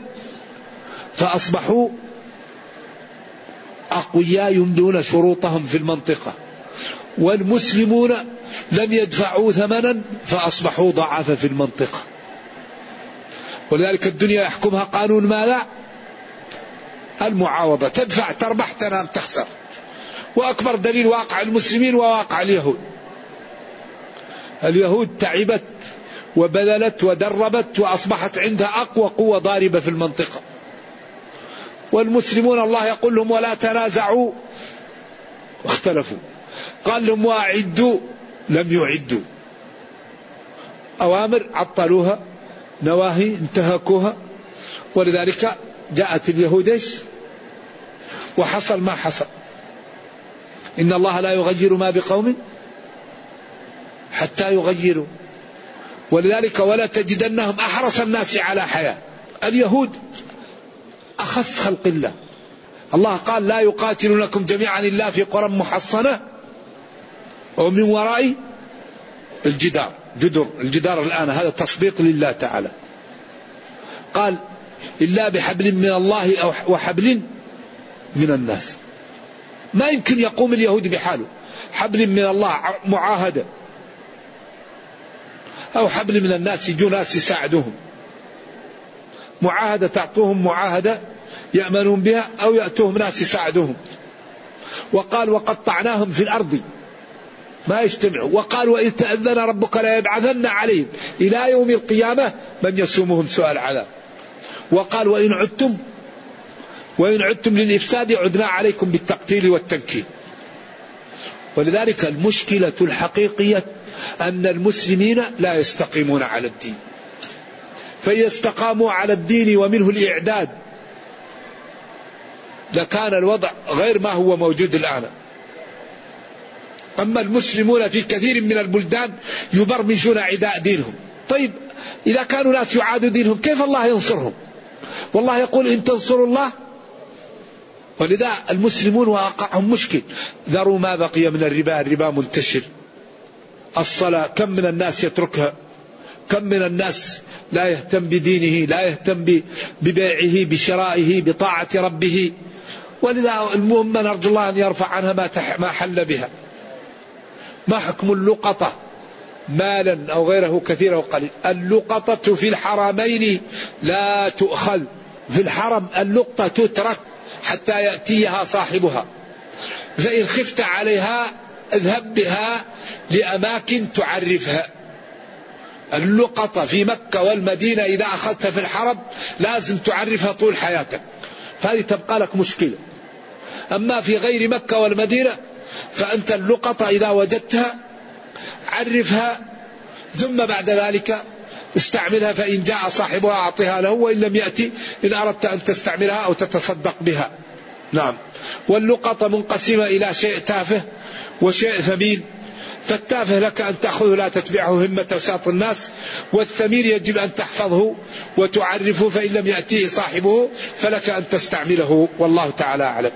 فأصبحوا أقوياء يمدون شروطهم في المنطقة. والمسلمون لم يدفعوا ثمنا فأصبحوا ضعاف في المنطقة. ولذلك الدنيا يحكمها قانون ما لا. المعاوضة تدفع تربح تنام تخسر. وأكبر دليل واقع المسلمين وواقع اليهود. اليهود تعبت وبذلت ودربت وأصبحت عندها أقوى قوة ضاربة في المنطقة. والمسلمون الله يقول لهم ولا تنازعوا. اختلفوا. قال لهم واعدوا. لم يعدوا. أوامر عطلوها. نواهي انتهكوها. ولذلك جاءت اليهود؟ وحصل ما حصل. إن الله لا يغير ما بقوم حتى يغيروا. ولذلك ولا تجدنهم أحرص الناس على حياة. اليهود أخص خلق الله. الله قال لا يقاتلونكم جميعا إلا في قرى محصنة ومن وراء الجدار. جدر. الجدار الآن هذا تصديق لله تعالى. قال إلا بحبل من الله أو وحبل من الناس. ما يمكن يقوم اليهود بحاله. حبل من الله معاهدة. أو حبل من الناس يجوا ناس يساعدوهم. معاهدة تعطوهم معاهدة يأمنون بها أو يأتوهم ناس يساعدوهم. وقال وقطعناهم في الأرض. ما يجتمعوا. وقال وإذ تأذن ربك ليبعثن عليهم. إلى يوم القيامة من يسومهم سوء العذاب. وقال وإن عدتم وإن عدتم للإفساد عدنا عليكم بالتقتيل والتنكيل. ولذلك المشكلة الحقيقية أن المسلمين لا يستقيمون على الدين. فإذا استقاموا على الدين ومنه الإعداد. لكان الوضع غير ما هو موجود الآن. أما المسلمون في كثير من البلدان يبرمجون عداء دينهم. طيب إذا كانوا ناس يعادوا دينهم كيف الله ينصرهم؟ والله يقول إن تنصروا الله ولذا المسلمون واقعهم مشكل. ذروا ما بقي من الربا الربا منتشر. الصلاة كم من الناس يتركها؟ كم من الناس لا يهتم بدينه لا يهتم ببيعه بشرائه بطاعة ربه؟ ولذا المهم نرجو الله أن يرفع عنها ما, ما حل بها. ما حكم اللقطة؟ مالا أو غيره كثير أو قليل اللقطة في الحرمين لا تؤخذ. في الحرم اللقطة تترك. حتى يأتيها صاحبها. فإن خفت عليها اذهب بها لأماكن تعرفها. اللقطة في مكة والمدينة إذا أخذتها في الحرم لازم تعرفها طول حياتك. فهذه تبقى لك مشكلة. أما في غير مكة والمدينة فأنت اللقطة إذا وجدتها عرفها ثم بعد ذلك استعملها فإن جاء صاحبها أعطها له وإن لم يأتي إن أردت أن تستعملها أو تتصدق بها. نعم. واللقطة منقسمة إلى شيء تافه وشيء ثمين. فالتافه لك أن تأخذه لا تتبعه همة وساط الناس والثمين يجب أن تحفظه وتعرفه فإن لم يأتيه صاحبه فلك أن تستعمله. والله تعالى أعلم.